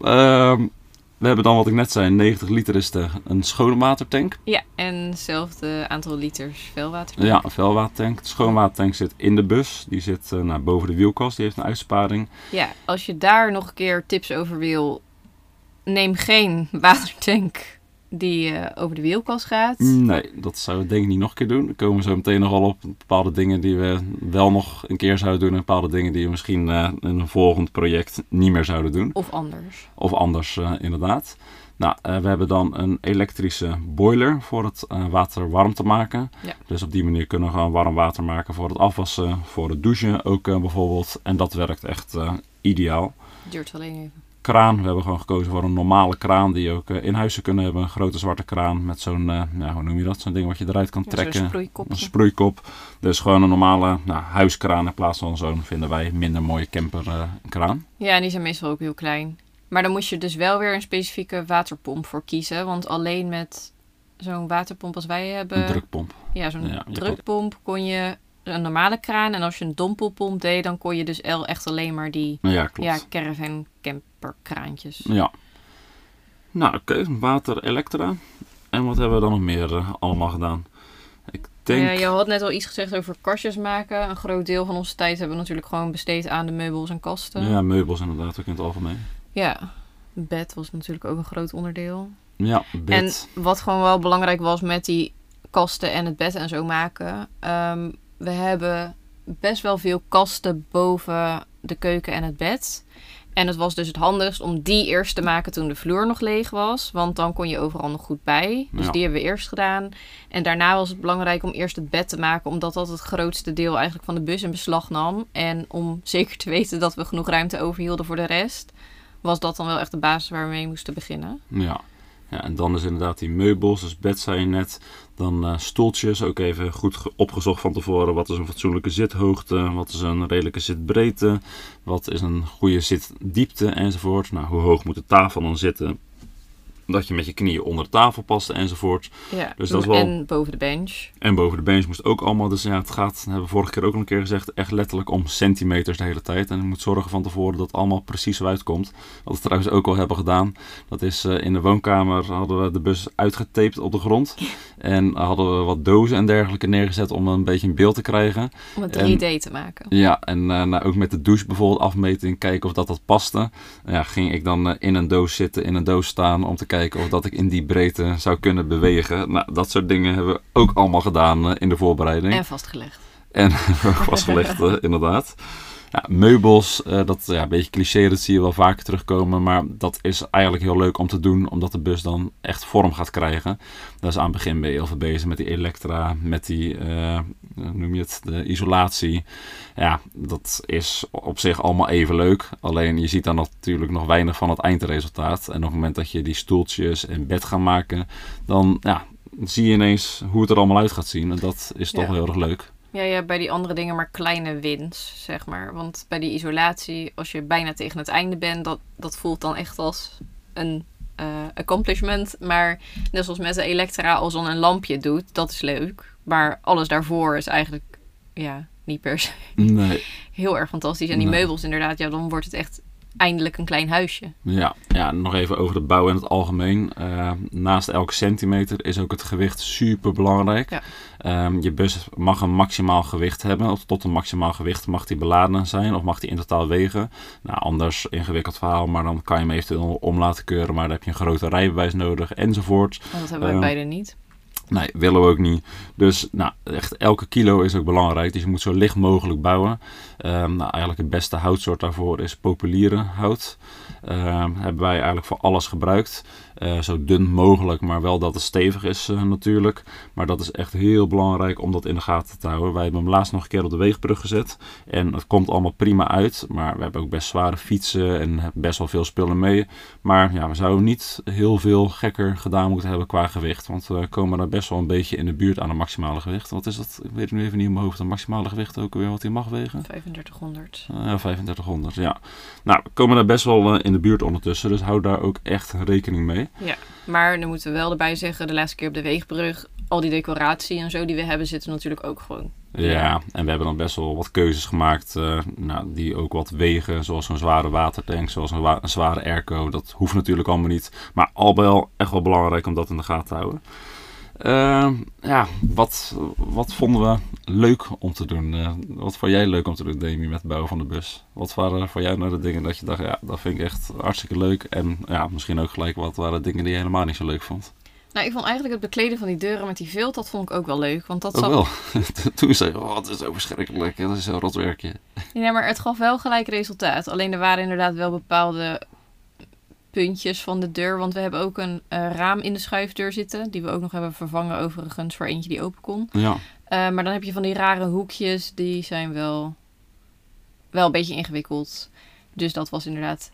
S2: Um, we hebben dan wat ik net zei, 90 liter is de, een schone watertank.
S1: Ja, en hetzelfde aantal liters vuilwatertank.
S2: Ja, een vuilwatertank. De schoonwatertank zit in de bus. Die zit uh, nou, boven de wielkast, die heeft een uitsparing.
S1: Ja, als je daar nog een keer tips over wil, neem geen watertank die uh, over de wielkast gaat.
S2: Nee, dat zouden we denk ik niet nog een keer doen. We komen zo meteen nogal op bepaalde dingen die we wel nog een keer zouden doen. En bepaalde dingen die we misschien uh, in een volgend project niet meer zouden doen.
S1: Of anders.
S2: Of anders, uh, inderdaad. Nou, we hebben dan een elektrische boiler voor het water warm te maken.
S1: Ja.
S2: Dus op die manier kunnen we gewoon warm water maken voor het afwassen, voor het douchen ook bijvoorbeeld. En dat werkt echt ideaal.
S1: Duurt alleen even
S2: kraan. We hebben gewoon gekozen voor een normale kraan die je ook uh, in huis kunnen hebben. Een grote zwarte kraan met zo'n, uh, ja, hoe noem je dat? Zo'n ding wat je eruit kan trekken.
S1: Een sproeikop.
S2: Een sproeikop. Dus gewoon een normale nou, huiskraan in plaats van zo'n, vinden wij, minder mooie camperkraan.
S1: ja, en die zijn meestal ook heel klein. Maar dan moet je dus wel weer een specifieke waterpomp voor kiezen. Want alleen met zo'n waterpomp als wij hebben...
S2: Een drukpomp.
S1: Ja, zo'n ja, drukpomp kon je een normale kraan. En als je een dompelpomp deed, dan kon je dus echt alleen maar die
S2: ja, klopt.
S1: ja, caravan camperkraantjes.
S2: Ja. Nou, oké. Okay. Water, elektra. En wat hebben we dan nog meer uh, allemaal gedaan? Ik denk...
S1: Ja, je had net al iets gezegd over kastjes maken. Een groot deel van onze tijd hebben we natuurlijk gewoon besteed aan de meubels en kasten.
S2: Ja, meubels inderdaad, ook in het algemeen.
S1: Ja, bed was natuurlijk ook een groot onderdeel.
S2: Ja, bed.
S1: En wat gewoon wel belangrijk was met die kasten en het bed en zo maken. Um, we hebben best wel veel kasten boven de keuken en het bed. En het was dus het handigst om die eerst te maken toen de vloer nog leeg was. Want dan kon je overal nog goed bij. Dus
S2: Ja.
S1: die hebben we eerst gedaan. En daarna was het belangrijk om eerst het bed te maken. Omdat dat het grootste deel eigenlijk van de bus in beslag nam. En om zeker te weten dat we genoeg ruimte overhielden voor de rest. Was dat dan wel echt de basis waar we mee moesten beginnen.
S2: Ja. Ja, en dan is inderdaad die meubels, dus bed zei je net. Dan eh, stoeltjes, ook even goed ge- opgezocht van tevoren. Wat is een fatsoenlijke zithoogte? Wat is een redelijke zitbreedte? Wat is een goede zitdiepte enzovoort? Nou, hoe hoog moet de tafel dan zitten? Dat je met je knieën onder de tafel past enzovoort.
S1: Ja.
S2: Dus dat is wel-
S1: En boven de bench.
S2: En boven de bench moest ook allemaal. Dus ja, het gaat, dat hebben we vorige keer ook al een keer gezegd, echt letterlijk om centimeters de hele tijd. En je moet zorgen van tevoren dat het allemaal precies zo uitkomt. Wat we trouwens ook al hebben gedaan. Dat is eh, in de woonkamer hadden we de bus uitgetaped op de grond. En hadden we wat dozen en dergelijke neergezet om een beetje een beeld te krijgen.
S1: Om het
S2: En-
S1: 3D te maken.
S2: Ja, en eh, nou, ook met de douche bijvoorbeeld afmeten en kijken of dat, dat paste. Ja, ging ik dan eh, in een doos zitten, in een doos staan om te kijken of dat ik in die breedte zou kunnen bewegen. Nou, dat soort dingen hebben we ook allemaal gedaan eh, in de voorbereiding.
S1: En vastgelegd.
S2: En vastgelegd, eh, inderdaad. Ja, meubels, uh, dat ja, een beetje cliché, dat zie je wel vaker terugkomen. Maar dat is eigenlijk heel leuk om te doen, omdat de bus dan echt vorm gaat krijgen. Dat is aan het begin ben je heel veel bezig met die elektra, met die, uh, noem je het, de isolatie. Ja, dat is op zich allemaal even leuk. Alleen je ziet dan natuurlijk nog weinig van het eindresultaat. En op het moment dat je die stoeltjes en bed gaat maken, dan ja, zie je ineens hoe het er allemaal uit gaat zien. En dat is toch heel erg leuk.
S1: Ja, je hebt bij die andere dingen maar kleine wins, zeg maar. Want bij die isolatie, als je bijna tegen het einde bent, dat, dat voelt dan echt als een uh, accomplishment. Maar net zoals met de Elektra, als dan een lampje doet, dat is leuk. Maar alles daarvoor is eigenlijk, ja, niet per se
S2: nee.
S1: heel erg fantastisch. En die meubels inderdaad, ja, dan wordt het echt eindelijk een klein huisje.
S2: Ja, ja nog even over de bouw in het algemeen. Uh, naast elke centimeter is ook het gewicht super belangrijk. Ja. Um, je bus mag een maximaal gewicht hebben. Of tot een maximaal gewicht mag die beladen zijn. Of mag die in totaal wegen. Nou, anders ingewikkeld verhaal. Maar dan kan je hem eventueel om laten keuren. Maar dan heb je een groter rijbewijs nodig. Enzovoort.
S1: Dat hebben wij um, beide niet.
S2: Nee, willen we ook niet. Dus nou, echt elke kilo is ook belangrijk. Dus je moet zo licht mogelijk bouwen. Um, nou, eigenlijk het beste houtsoort daarvoor is populiere hout. Um, hebben wij eigenlijk voor alles gebruikt. Uh, zo dun mogelijk, maar wel dat het stevig is uh, natuurlijk. Maar dat is echt heel belangrijk om dat in de gaten te houden. Wij hebben hem laatst nog een keer op de weegbrug gezet. En het komt allemaal prima uit. Maar we hebben ook best zware fietsen en best wel veel spullen mee. Maar ja, we zouden niet heel veel gekker gedaan moeten hebben qua gewicht. Want we komen daar best wel een beetje in de buurt aan een maximale gewicht. Wat is dat? Ik weet nu even niet in mijn hoofd. Een maximale gewicht ook weer wat hij mag wegen?
S1: 3500.
S2: Uh, ja, 3500, ja. Nou, we komen daar best wel in de buurt ondertussen. Dus hou daar ook echt rekening mee.
S1: Ja, maar dan moeten we wel erbij zeggen, de laatste keer op de weegbrug, al die decoratie en zo die we hebben, zitten natuurlijk ook gewoon.
S2: Ja, en we hebben dan best wel wat keuzes gemaakt uh, nou, die ook wat wegen, zoals een zware watertank, zoals een, zware airco. Dat hoeft natuurlijk allemaal niet, maar al al echt wel belangrijk om dat in de gaten te houden. Uh, ja, wat, wat vonden we leuk om te doen? Uh, wat vond jij leuk om te doen, Demi, met het bouwen van de bus? Wat waren voor jou nou de dingen dat je dacht, ja, dat vind ik echt hartstikke leuk. En ja, misschien ook gelijk wat waren dingen die je helemaal niet zo leuk vond?
S1: Nou, ik vond eigenlijk het bekleden van die deuren met die vilt, dat vond ik ook wel leuk. Want dat
S2: ook zat... wel. Toen zei je, oh, het is zo verschrikkelijk. Dat is zo'n rotwerkje.
S1: Ja, maar het gaf wel gelijk resultaat. Alleen er waren inderdaad wel bepaalde puntjes van de deur. Want we hebben ook een uh, raam in de schuifdeur zitten. Die we ook nog hebben vervangen overigens voor eentje die open kon.
S2: Ja.
S1: Uh, maar dan heb je van die rare hoekjes. Die zijn wel, wel een beetje ingewikkeld. Dus dat was inderdaad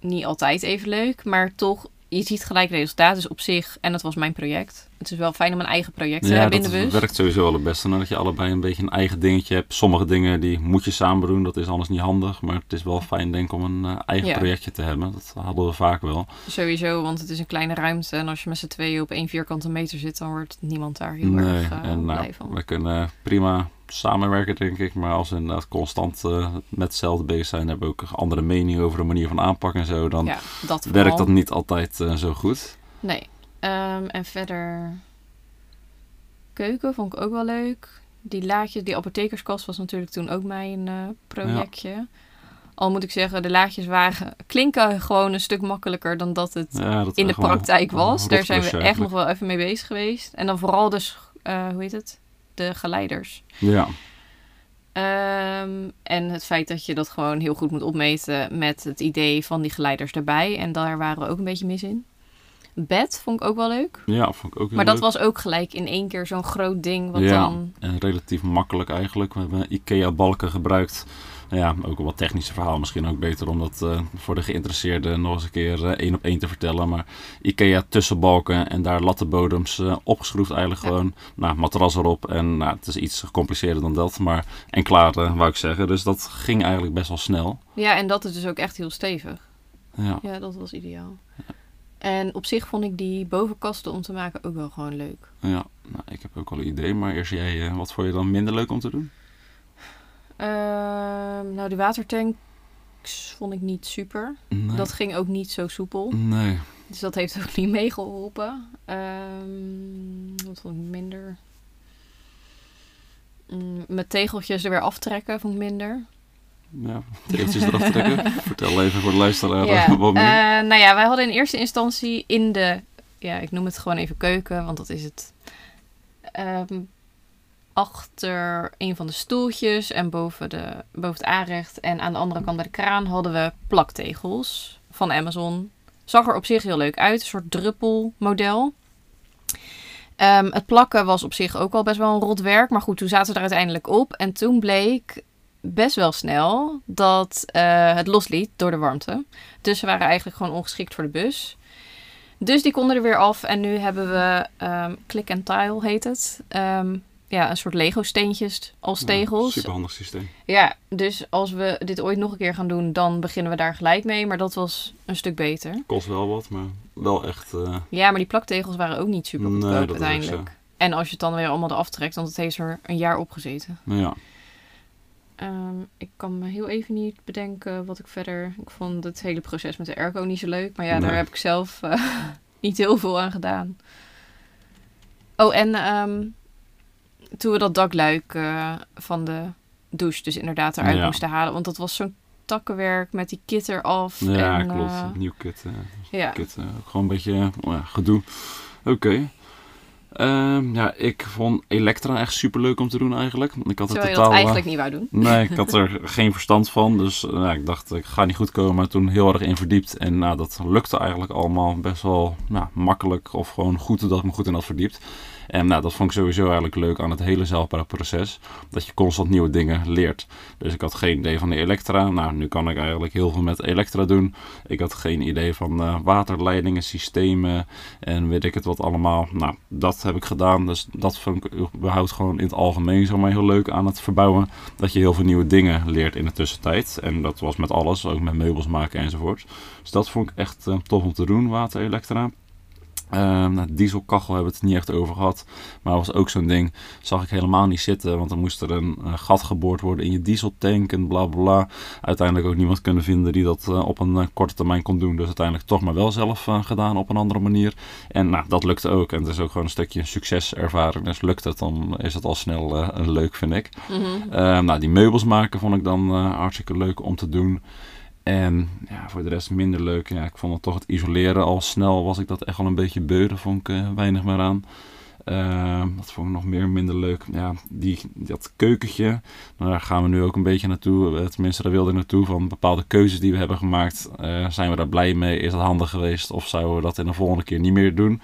S1: niet altijd even leuk. Maar toch je ziet gelijk resultaat. Dus op zich, en dat was mijn project. Het is wel fijn om een eigen project te hebben in de bus.
S2: Het werkt sowieso wel het beste. Dat je allebei een beetje een eigen dingetje hebt. Sommige dingen die moet je samen doen. Dat is anders niet handig. Maar het is wel fijn denk ik om een uh, eigen projectje te hebben. Dat hadden we vaak wel.
S1: Sowieso, want het is een kleine ruimte. En als je met z'n tweeën op één vierkante meter zit, dan wordt niemand daar heel nee, erg uh, en, blij nou, van.
S2: We kunnen prima samenwerken, denk ik. Maar als we inderdaad constant uh, met hetzelfde bezig zijn, hebben we ook andere meningen over de manier van aanpak en zo. Dan
S1: ja, dat
S2: werkt dat niet altijd uh, zo goed.
S1: Nee. Um, en verder keuken vond ik ook wel leuk. Die laadjes, die apothekerskast was natuurlijk toen ook mijn uh, projectje. Ja. Al moet ik zeggen, de laadjes waren, klinken gewoon een stuk makkelijker dan dat het
S2: ja, dat
S1: in de praktijk was. Daar zijn we echt nog wel even mee bezig geweest. En dan vooral dus, hoe heet het? De geleiders.
S2: Ja.
S1: Um, en het feit dat je dat gewoon heel goed moet opmeten met het idee van die geleiders erbij. En daar waren we ook een beetje mis in. Bed vond ik ook wel leuk.
S2: Ja, vond ik ook heel
S1: Maar dat
S2: leuk.
S1: was ook gelijk in één keer zo'n groot ding. Wat
S2: ja,
S1: dan...
S2: en relatief makkelijk eigenlijk. We hebben IKEA-balken gebruikt ja, ook een wat technische verhaal. Misschien ook beter om dat uh, voor de geïnteresseerden nog eens een keer uh, één op één te vertellen. Maar IKEA tussenbalken en daar lattenbodems uh, opgeschroefd eigenlijk ja. gewoon. Nou, matras erop en nou, het is iets gecompliceerder dan dat. Maar en klaar, wou ik zeggen. Dus dat ging eigenlijk best wel snel.
S1: Ja, en dat is dus ook echt heel stevig.
S2: Ja,
S1: ja dat was ideaal. Ja. En op zich vond ik die bovenkasten om te maken ook wel gewoon leuk.
S2: Ja, nou, ik heb ook wel een idee. Maar eerst jij, wat vond je dan minder leuk om te doen?
S1: Uh, nou, de watertanks vond ik niet super.
S2: Nee.
S1: Dat ging ook niet zo soepel.
S2: Nee.
S1: Dus dat heeft ook niet meegeholpen. Um, wat vond ik minder? Mm, met tegeltjes er weer aftrekken vond ik minder.
S2: Ja, tegeltjes eraf trekken. Vertel even voor de luisteraar
S1: ja.
S2: wat meer.
S1: Uh, nou ja, wij hadden in eerste instantie in de... Ja, ik noem het gewoon even keuken, want dat is het... Um, achter een van de stoeltjes en boven, de, boven het aanrecht en aan de andere kant bij de kraan hadden we plaktegels van Amazon. Zag er op zich heel leuk uit, een soort druppelmodel. Ehm, het plakken was op zich ook al best wel een rot werk, maar goed, toen zaten we er uiteindelijk op en toen bleek best wel snel dat eh, het losliet door de warmte. Dus ze waren eigenlijk gewoon ongeschikt voor de bus. Dus die konden er weer af. En nu hebben we um, Click and Tile heet het. Ehm, ja, een soort Lego steentjes als tegels.
S2: Superhandig systeem.
S1: Ja, dus als we dit ooit nog een keer gaan doen, dan beginnen we daar gelijk mee. Maar dat was een stuk beter.
S2: Kost wel wat, maar wel echt... Uh...
S1: Ja, maar die plaktegels waren ook niet super goedkoop nee, uiteindelijk. En als je het dan weer allemaal eraf trekt, want het heeft er een jaar op gezeten.
S2: Ja.
S1: Um, ik kan me heel even niet bedenken wat ik verder... Ik vond het hele proces met de airco niet zo leuk. Maar ja, daar heb ik zelf uh, niet heel veel aan gedaan. Oh, en um, toen we dat dakluik uh, van de douche dus inderdaad eruit ja. moesten halen. Want dat was zo'n takkenwerk met die kit eraf.
S2: Ja,
S1: en,
S2: klopt. Uh, Nieuw kit. ja. Kit, gewoon een beetje gedoe. Oké. Okay. Uh, ja, ik vond Elektra echt super leuk om te doen eigenlijk. Ik had
S1: Terwijl
S2: het
S1: totaal, je dat eigenlijk niet wou doen.
S2: Nee, ik had er geen verstand van. Dus uh, ik dacht, ik ga niet goed komen. Maar toen heel erg in verdiept. En nou, dat lukte eigenlijk allemaal best wel nou, makkelijk. Of gewoon goed dat ik me goed in had verdiept. En nou, dat vond ik sowieso eigenlijk leuk aan het hele zelfbouwproces. Dat je constant nieuwe dingen leert. Dus ik had geen idee van de Elektra. Nou, nu kan ik eigenlijk heel veel met Elektra doen. Ik had geen idee van uh, waterleidingen, systemen en weet ik het wat allemaal. Nou, dat heb ik gedaan. Dus dat vond ik überhaupt gewoon in het algemeen zomaar heel leuk aan het verbouwen. Dat je heel veel nieuwe dingen leert in de tussentijd. En dat was met alles, ook met meubels maken enzovoort. Dus dat vond ik echt uh, tof om te doen, water Elektra. Uh, nou, dieselkachel hebben we het niet echt over gehad. Maar was ook zo'n ding. Zag ik helemaal niet zitten. Want dan moest er een uh, gat geboord worden in je dieseltank en bla bla. Uiteindelijk ook niemand kunnen vinden die dat uh, op een uh, korte termijn kon doen. Dus uiteindelijk toch maar wel zelf gedaan op een andere manier. En nou, dat lukte ook. En het is ook gewoon een stukje succeservaring. Dus lukt het, dan is het al snel leuk, vind ik. Mm -hmm. nou, die meubels maken vond ik dan hartstikke leuk om te doen. En ja, voor de rest minder leuk. Ja, ik vond het toch het isoleren al snel was ik dat echt al een beetje beu. Daar vond ik uh, weinig meer aan. Dat vond ik nog meer minder leuk. Ja, die, dat keukentje, nou, daar gaan we nu ook een beetje naartoe. Uh, tenminste, daar wilde ik naartoe. Van bepaalde keuzes die we hebben gemaakt. Uh, zijn we daar blij mee? Is dat handig geweest? Of zouden we dat in de volgende keer niet meer doen?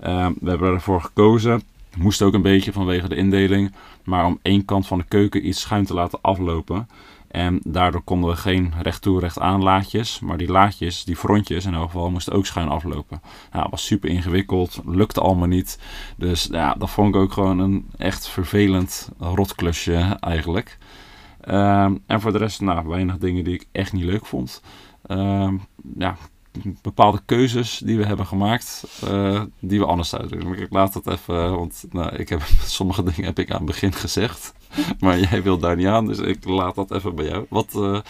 S2: Ehm, we hebben ervoor gekozen. Moest ook een beetje vanwege de indeling. Maar om één kant van de keuken iets schuin te laten aflopen. En daardoor konden we geen recht toe, recht aan laadjes. Maar die laadjes, die frontjes in elk geval, moesten ook schuin aflopen. Nou, was super ingewikkeld, lukte allemaal niet. Dus ja, dat vond ik ook gewoon een echt vervelend rotklusje eigenlijk. Um, en voor de rest, nou, weinig dingen die ik echt niet leuk vond. Um, ja, bepaalde keuzes die we hebben gemaakt, uh, die we anders zouden doen. Ik laat het even, want nou, ik heb, sommige dingen heb ik aan het begin gezegd. maar jij wilt daar niet aan, dus ik laat dat even bij jou. Wat uh,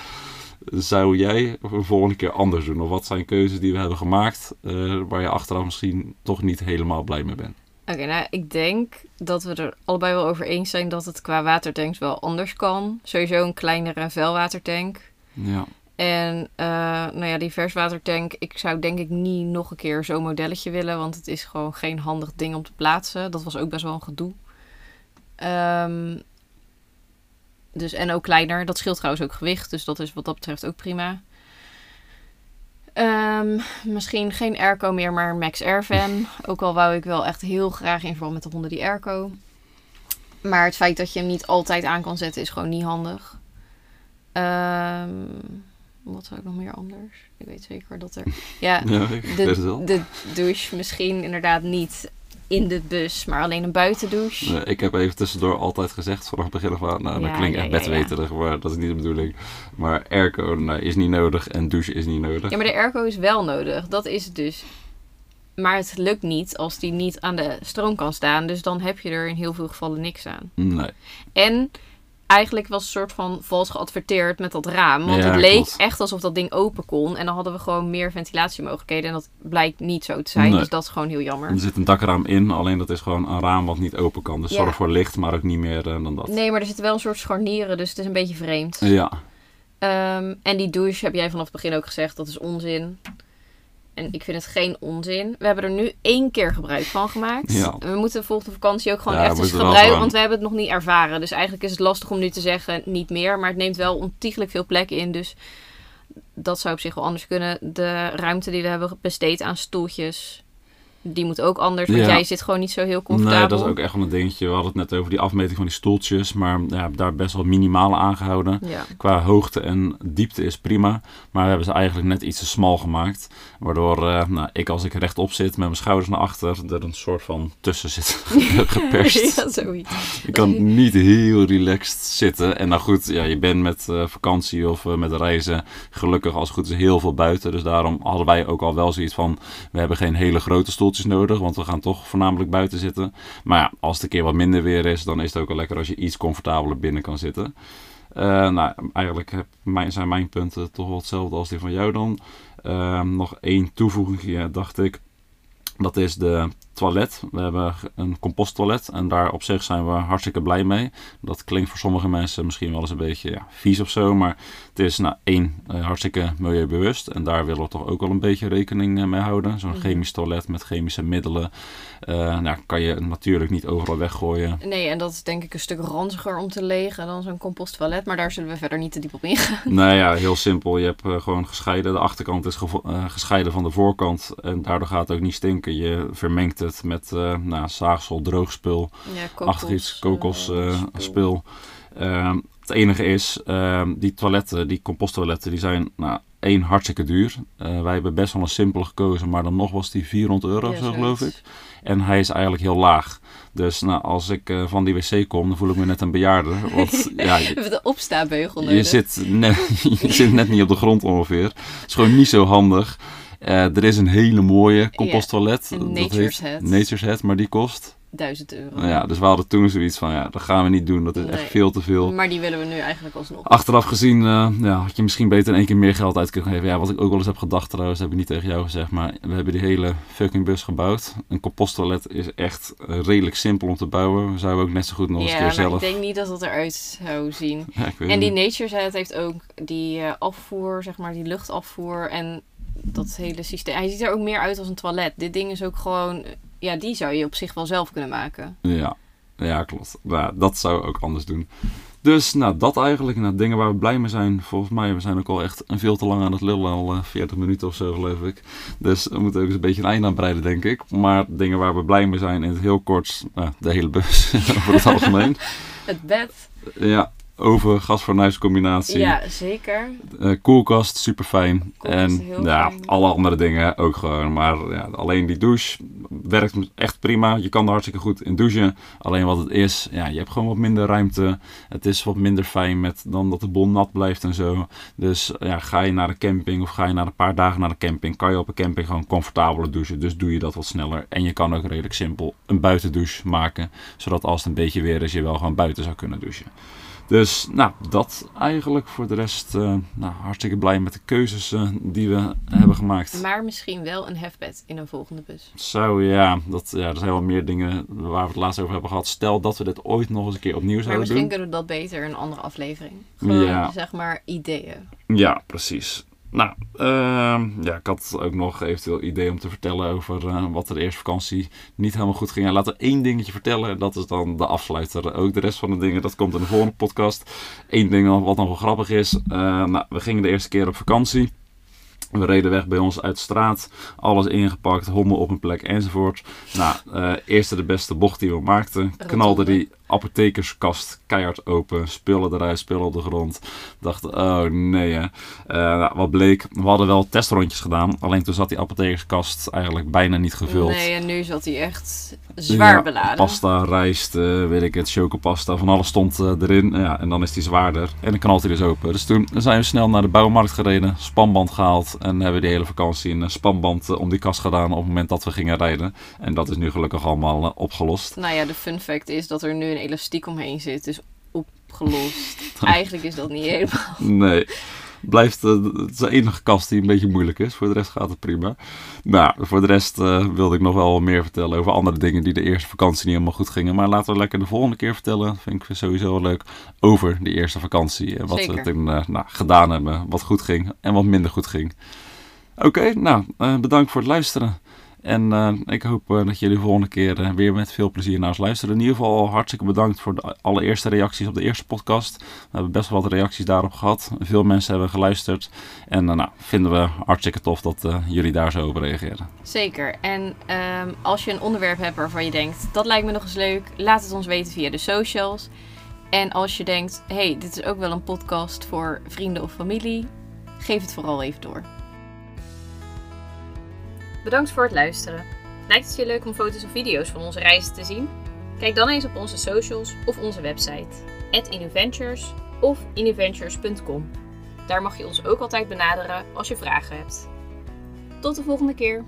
S2: zou jij de volgende keer anders doen? Of wat zijn keuzes die we hebben gemaakt uh, waar je achteraf misschien toch niet helemaal blij mee bent?
S1: Oké, okay, nou, ik denk dat we er allebei wel over eens zijn dat het qua watertanks wel anders kan. Sowieso een kleinere velwatertank.
S2: Ja.
S1: En uh, nou ja, die verswatertank, ik zou denk ik niet nog een keer zo'n modelletje willen, want het is gewoon geen handig ding om te plaatsen. Dat was ook best wel een gedoe. Um, dus, en ook kleiner. Dat scheelt trouwens ook gewicht. Dus dat is wat dat betreft ook prima. Um, misschien geen airco meer, maar Max Airvan. ook al wou ik wel echt heel graag in met de honden die airco. Maar het feit dat je hem niet altijd aan kan zetten is gewoon niet handig. Um, wat zou ik nog meer anders? Ik weet zeker dat er... Ja,
S2: ja
S1: de, de douche misschien inderdaad niet in de bus, maar alleen een buitendouche.
S2: Nee, ik heb even tussendoor altijd gezegd vanaf het begin af aan, nou, ja, dat klinkt echt ja, bedweterig, ja. maar dat is niet de bedoeling. Maar airco nou, is niet nodig en douche is niet nodig.
S1: Ja, maar de airco is wel nodig, dat is het dus. Maar het lukt niet als die niet aan de stroom kan staan, dus dan heb je er in heel veel gevallen niks aan.
S2: Nee.
S1: En eigenlijk was een soort van vals geadverteerd met dat raam. Want
S2: Ja,
S1: het leek
S2: klopt.
S1: echt alsof dat ding open kon. En dan hadden we gewoon meer ventilatiemogelijkheden. En dat blijkt niet zo te zijn.
S2: Nee.
S1: Dus dat is gewoon heel jammer.
S2: Er zit een dakraam in, alleen dat is gewoon een raam wat niet open kan. Dus
S1: Ja.
S2: zorg voor licht, maar ook niet meer eh, dan dat.
S1: Nee, maar er zitten wel een soort scharnieren. Dus het is een beetje vreemd.
S2: Ja,
S1: Ehm, en die douche heb jij vanaf het begin ook gezegd. Dat is onzin. En ik vind het geen onzin. We hebben er nu één keer gebruik van gemaakt.
S2: Ja.
S1: We moeten de volgende vakantie ook gewoon
S2: Ja,
S1: echt eens gebruiken.
S2: gewoon-
S1: Want we hebben het nog niet ervaren. Dus eigenlijk is het lastig om nu te zeggen niet meer. Maar het neemt wel ontiegelijk veel plek in. Dus dat zou op zich wel anders kunnen. De ruimte die we hebben besteed aan stoeltjes. Die moet ook anders. Want
S2: Ja.
S1: jij zit gewoon niet zo heel comfortabel.
S2: Nee, dat is ook echt wel een dingetje. We hadden het net over die afmeting van die stoeltjes. Maar ja, daar best wel minimale aangehouden.
S1: Ja.
S2: Qua hoogte en diepte is prima. Maar we hebben ze eigenlijk net iets te smal gemaakt. Waardoor eh, nou, ik als ik rechtop zit met mijn schouders naar achter... er een soort van tussen zit geperst.
S1: ja, zoiets.
S2: Je kan niet heel relaxed zitten. En nou goed, ja, je bent met eh, vakantie of eh, met reizen gelukkig als het goed is heel veel buiten. Dus daarom hadden wij ook al wel zoiets van... we hebben geen hele grote stoeltjes nodig, want we gaan toch voornamelijk buiten zitten. Maar ja, als het een keer wat minder weer is, dan is het ook wel lekker als je iets comfortabeler binnen kan zitten. Eh, nou, eigenlijk zijn mijn punten toch wel hetzelfde als die van jou dan. Eh, nog één toevoeging, dacht ik. Dat is de toilet. We hebben een composttoilet en daar op zich zijn we hartstikke blij mee. Dat klinkt voor sommige mensen misschien wel eens een beetje ja, vies of zo, maar het is nou één eh, hartstikke milieubewust en daar willen we toch ook wel een beetje rekening eh, mee houden. Zo'n
S1: Mhm.
S2: chemisch toilet met chemische middelen eh, nou, kan je natuurlijk niet overal weggooien.
S1: Nee, en dat is denk ik een stuk ranziger om te legen dan zo'n composttoilet. Maar daar zullen we verder niet te diep op ingaan.
S2: Nou ja, heel simpel. Je hebt eh, gewoon gescheiden. De achterkant is eh, gescheiden van de voorkant. En daardoor gaat het ook niet stinken. Je vermengt het met nou, zaagsel, droogspul,
S1: Ja, kokos,
S2: achter iets, kokos,
S1: eh,
S2: eh, spul. Ehm, het enige is, ehm, die toiletten, die composttoiletten, die zijn nou, één hartstikke duur. Eh, wij hebben best wel een simpele gekozen, maar dan nog was die 400 euro
S1: Ja,
S2: zo, geloof ik. En hij is eigenlijk heel laag. Dus nou, als ik eh, van die wc kom, dan voel ik me net een bejaarde. Want ja, je,
S1: hebben de opstabeugel nodig.
S2: je zit, net, je zit net niet op de grond ongeveer. Het is gewoon niet zo handig. Eh, er is een hele mooie composttoilet.
S1: een
S2: Dat
S1: Nature's Head.
S2: Nature's Head, maar die kost.
S1: 1000 euro.
S2: Nou ja, dus we hadden toen zoiets van, ja, dat gaan we niet doen. Dat is echt veel te veel.
S1: Maar die willen we nu eigenlijk alsnog.
S2: Achteraf gezien eh, ja, had je misschien beter in één keer meer geld uit kunnen geven. Ja, wat ik ook wel eens heb gedacht trouwens, heb ik niet tegen jou gezegd. Maar we hebben die hele fucking bus gebouwd. Een composttoilet is echt redelijk simpel om te bouwen. We zouden ook net zo goed nog eens
S1: ja,
S2: een keer
S1: maar
S2: zelf...
S1: ik denk niet dat het eruit zou zien.
S2: Ja, ik weet
S1: En die. Nature's Head heeft ook die eh, afvoer, zeg maar, die luchtafvoer en dat hele systeem. Hij ziet er ook meer uit als een toilet. Dit ding is ook gewoon, ja, die zou je op zich wel zelf kunnen maken.
S2: Ja, ja klopt. Nou, dat zou ook anders doen. Dus nou, dat eigenlijk. Nou, dingen waar we blij mee zijn. Volgens mij, we zijn ook al echt een veel te lang aan het lullen. Al eh, 40 minuten of zo, geloof ik. Dus we moeten ook eens een beetje een einde aan breiden, denk ik. Maar dingen waar we blij mee zijn in het heel kort. nou, de hele bus, over het algemeen.
S1: Het bed,
S2: Ja, oven, gasfornuiscombinatie.
S1: ja, zeker.
S2: Eh, koelkast, super fijn. En ja,
S1: fijn.
S2: alle andere dingen ook gewoon. Maar ja, alleen die douche werkt echt prima. Je kan er hartstikke goed in douchen. Alleen wat het is, ja, je hebt gewoon wat minder ruimte. Het is wat minder fijn met dan dat de bol nat blijft en zo. Dus ja, ga je naar de camping of ga je naar een paar dagen naar de camping, kan je op een camping gewoon comfortabeler douchen. Dus doe je dat wat sneller. En je kan ook redelijk simpel een buitendouche maken. Zodat als het een beetje weer is, je wel gewoon buiten zou kunnen douchen. Dus nou, dat eigenlijk. Voor de rest eh, nou, hartstikke blij met de keuzes eh, die we hebben gemaakt.
S1: Maar misschien wel een hefbed in een volgende bus.
S2: Zo ja, dat, ja, er zijn wel meer dingen waar we het laatst over hebben gehad. Stel dat we dit ooit nog eens een keer opnieuw
S1: Maar
S2: zouden
S1: misschien
S2: doen.
S1: kunnen we dat beter in een andere aflevering. Gewoon,
S2: Ja.
S1: zeg maar, ideeën.
S2: Ja, precies. Nou, ehm, ja, ik had ook nog eventueel idee om te vertellen over eh, wat er de eerste vakantie niet helemaal goed ging. Ja, laten we één dingetje vertellen. en Dat is dan de afsluiter. Ook de rest van de dingen, dat komt in de volgende podcast. Eén ding wat nog wel grappig is. eh, nou, we gingen de eerste keer op vakantie. We reden weg bij ons uit de straat. Alles ingepakt, honden op een plek enzovoort. Nou, eh eerste de beste bocht die we maakten. Knalde die apothekerskast keihard open. Spullen eruit, spullen op de grond. Dachten, oh nee hè. Eh, nou, wat bleek, we hadden wel testrondjes gedaan. Alleen toen zat die apothekerskast eigenlijk bijna niet gevuld.
S1: Nee, en nu zat hij echt zwaar
S2: Ja,
S1: beladen.
S2: Pasta, rijst, eh, weet ik het, chocopasta, van alles stond eh, erin. Ja, en dan is die zwaarder. En dan knalt hij dus open. Dus toen zijn we snel naar de bouwmarkt gereden, spanband gehaald. En hebben we de hele vakantie een spanband om die kast gedaan op het moment dat we gingen rijden. En dat is nu gelukkig allemaal opgelost.
S1: Nou ja, de fun fact is dat er nu een elastiek omheen zit. Dus opgelost. Eigenlijk is dat niet helemaal.
S2: Nee. Blijft eh, het is de enige kast die een beetje moeilijk is. Voor de rest gaat het prima. Nou, voor de rest eh, wilde ik nog wel wat meer vertellen over andere dingen die de eerste vakantie niet helemaal goed gingen. Maar laten we lekker de volgende keer vertellen. Vind ik sowieso leuk. Over die eerste vakantie. En wat we toen eh, nou, gedaan hebben. Wat goed ging en wat minder goed ging. Oké, nou, bedankt voor het luisteren. En uh, ik hoop uh, dat jullie de volgende keer uh, weer met veel plezier naar ons luisteren. In ieder geval hartstikke bedankt voor de allereerste reacties op de eerste podcast. We hebben best wel wat reacties daarop gehad. Veel mensen hebben geluisterd. En nou, vinden we hartstikke tof dat jullie daar zo op reageren.
S1: Zeker. En um, als je een onderwerp hebt waarvan je denkt, dat lijkt me nog eens leuk, laat het ons weten via de socials. En als je denkt, hey, dit is ook wel een podcast voor vrienden of familie, geef het vooral even door. Bedankt voor het luisteren. Lijkt het je leuk om foto's of video's van onze reizen te zien? Kijk dan eens op onze socials of onze website, @innoventures of innoventures.com. Daar mag je ons ook altijd benaderen als je vragen hebt. Tot de volgende keer!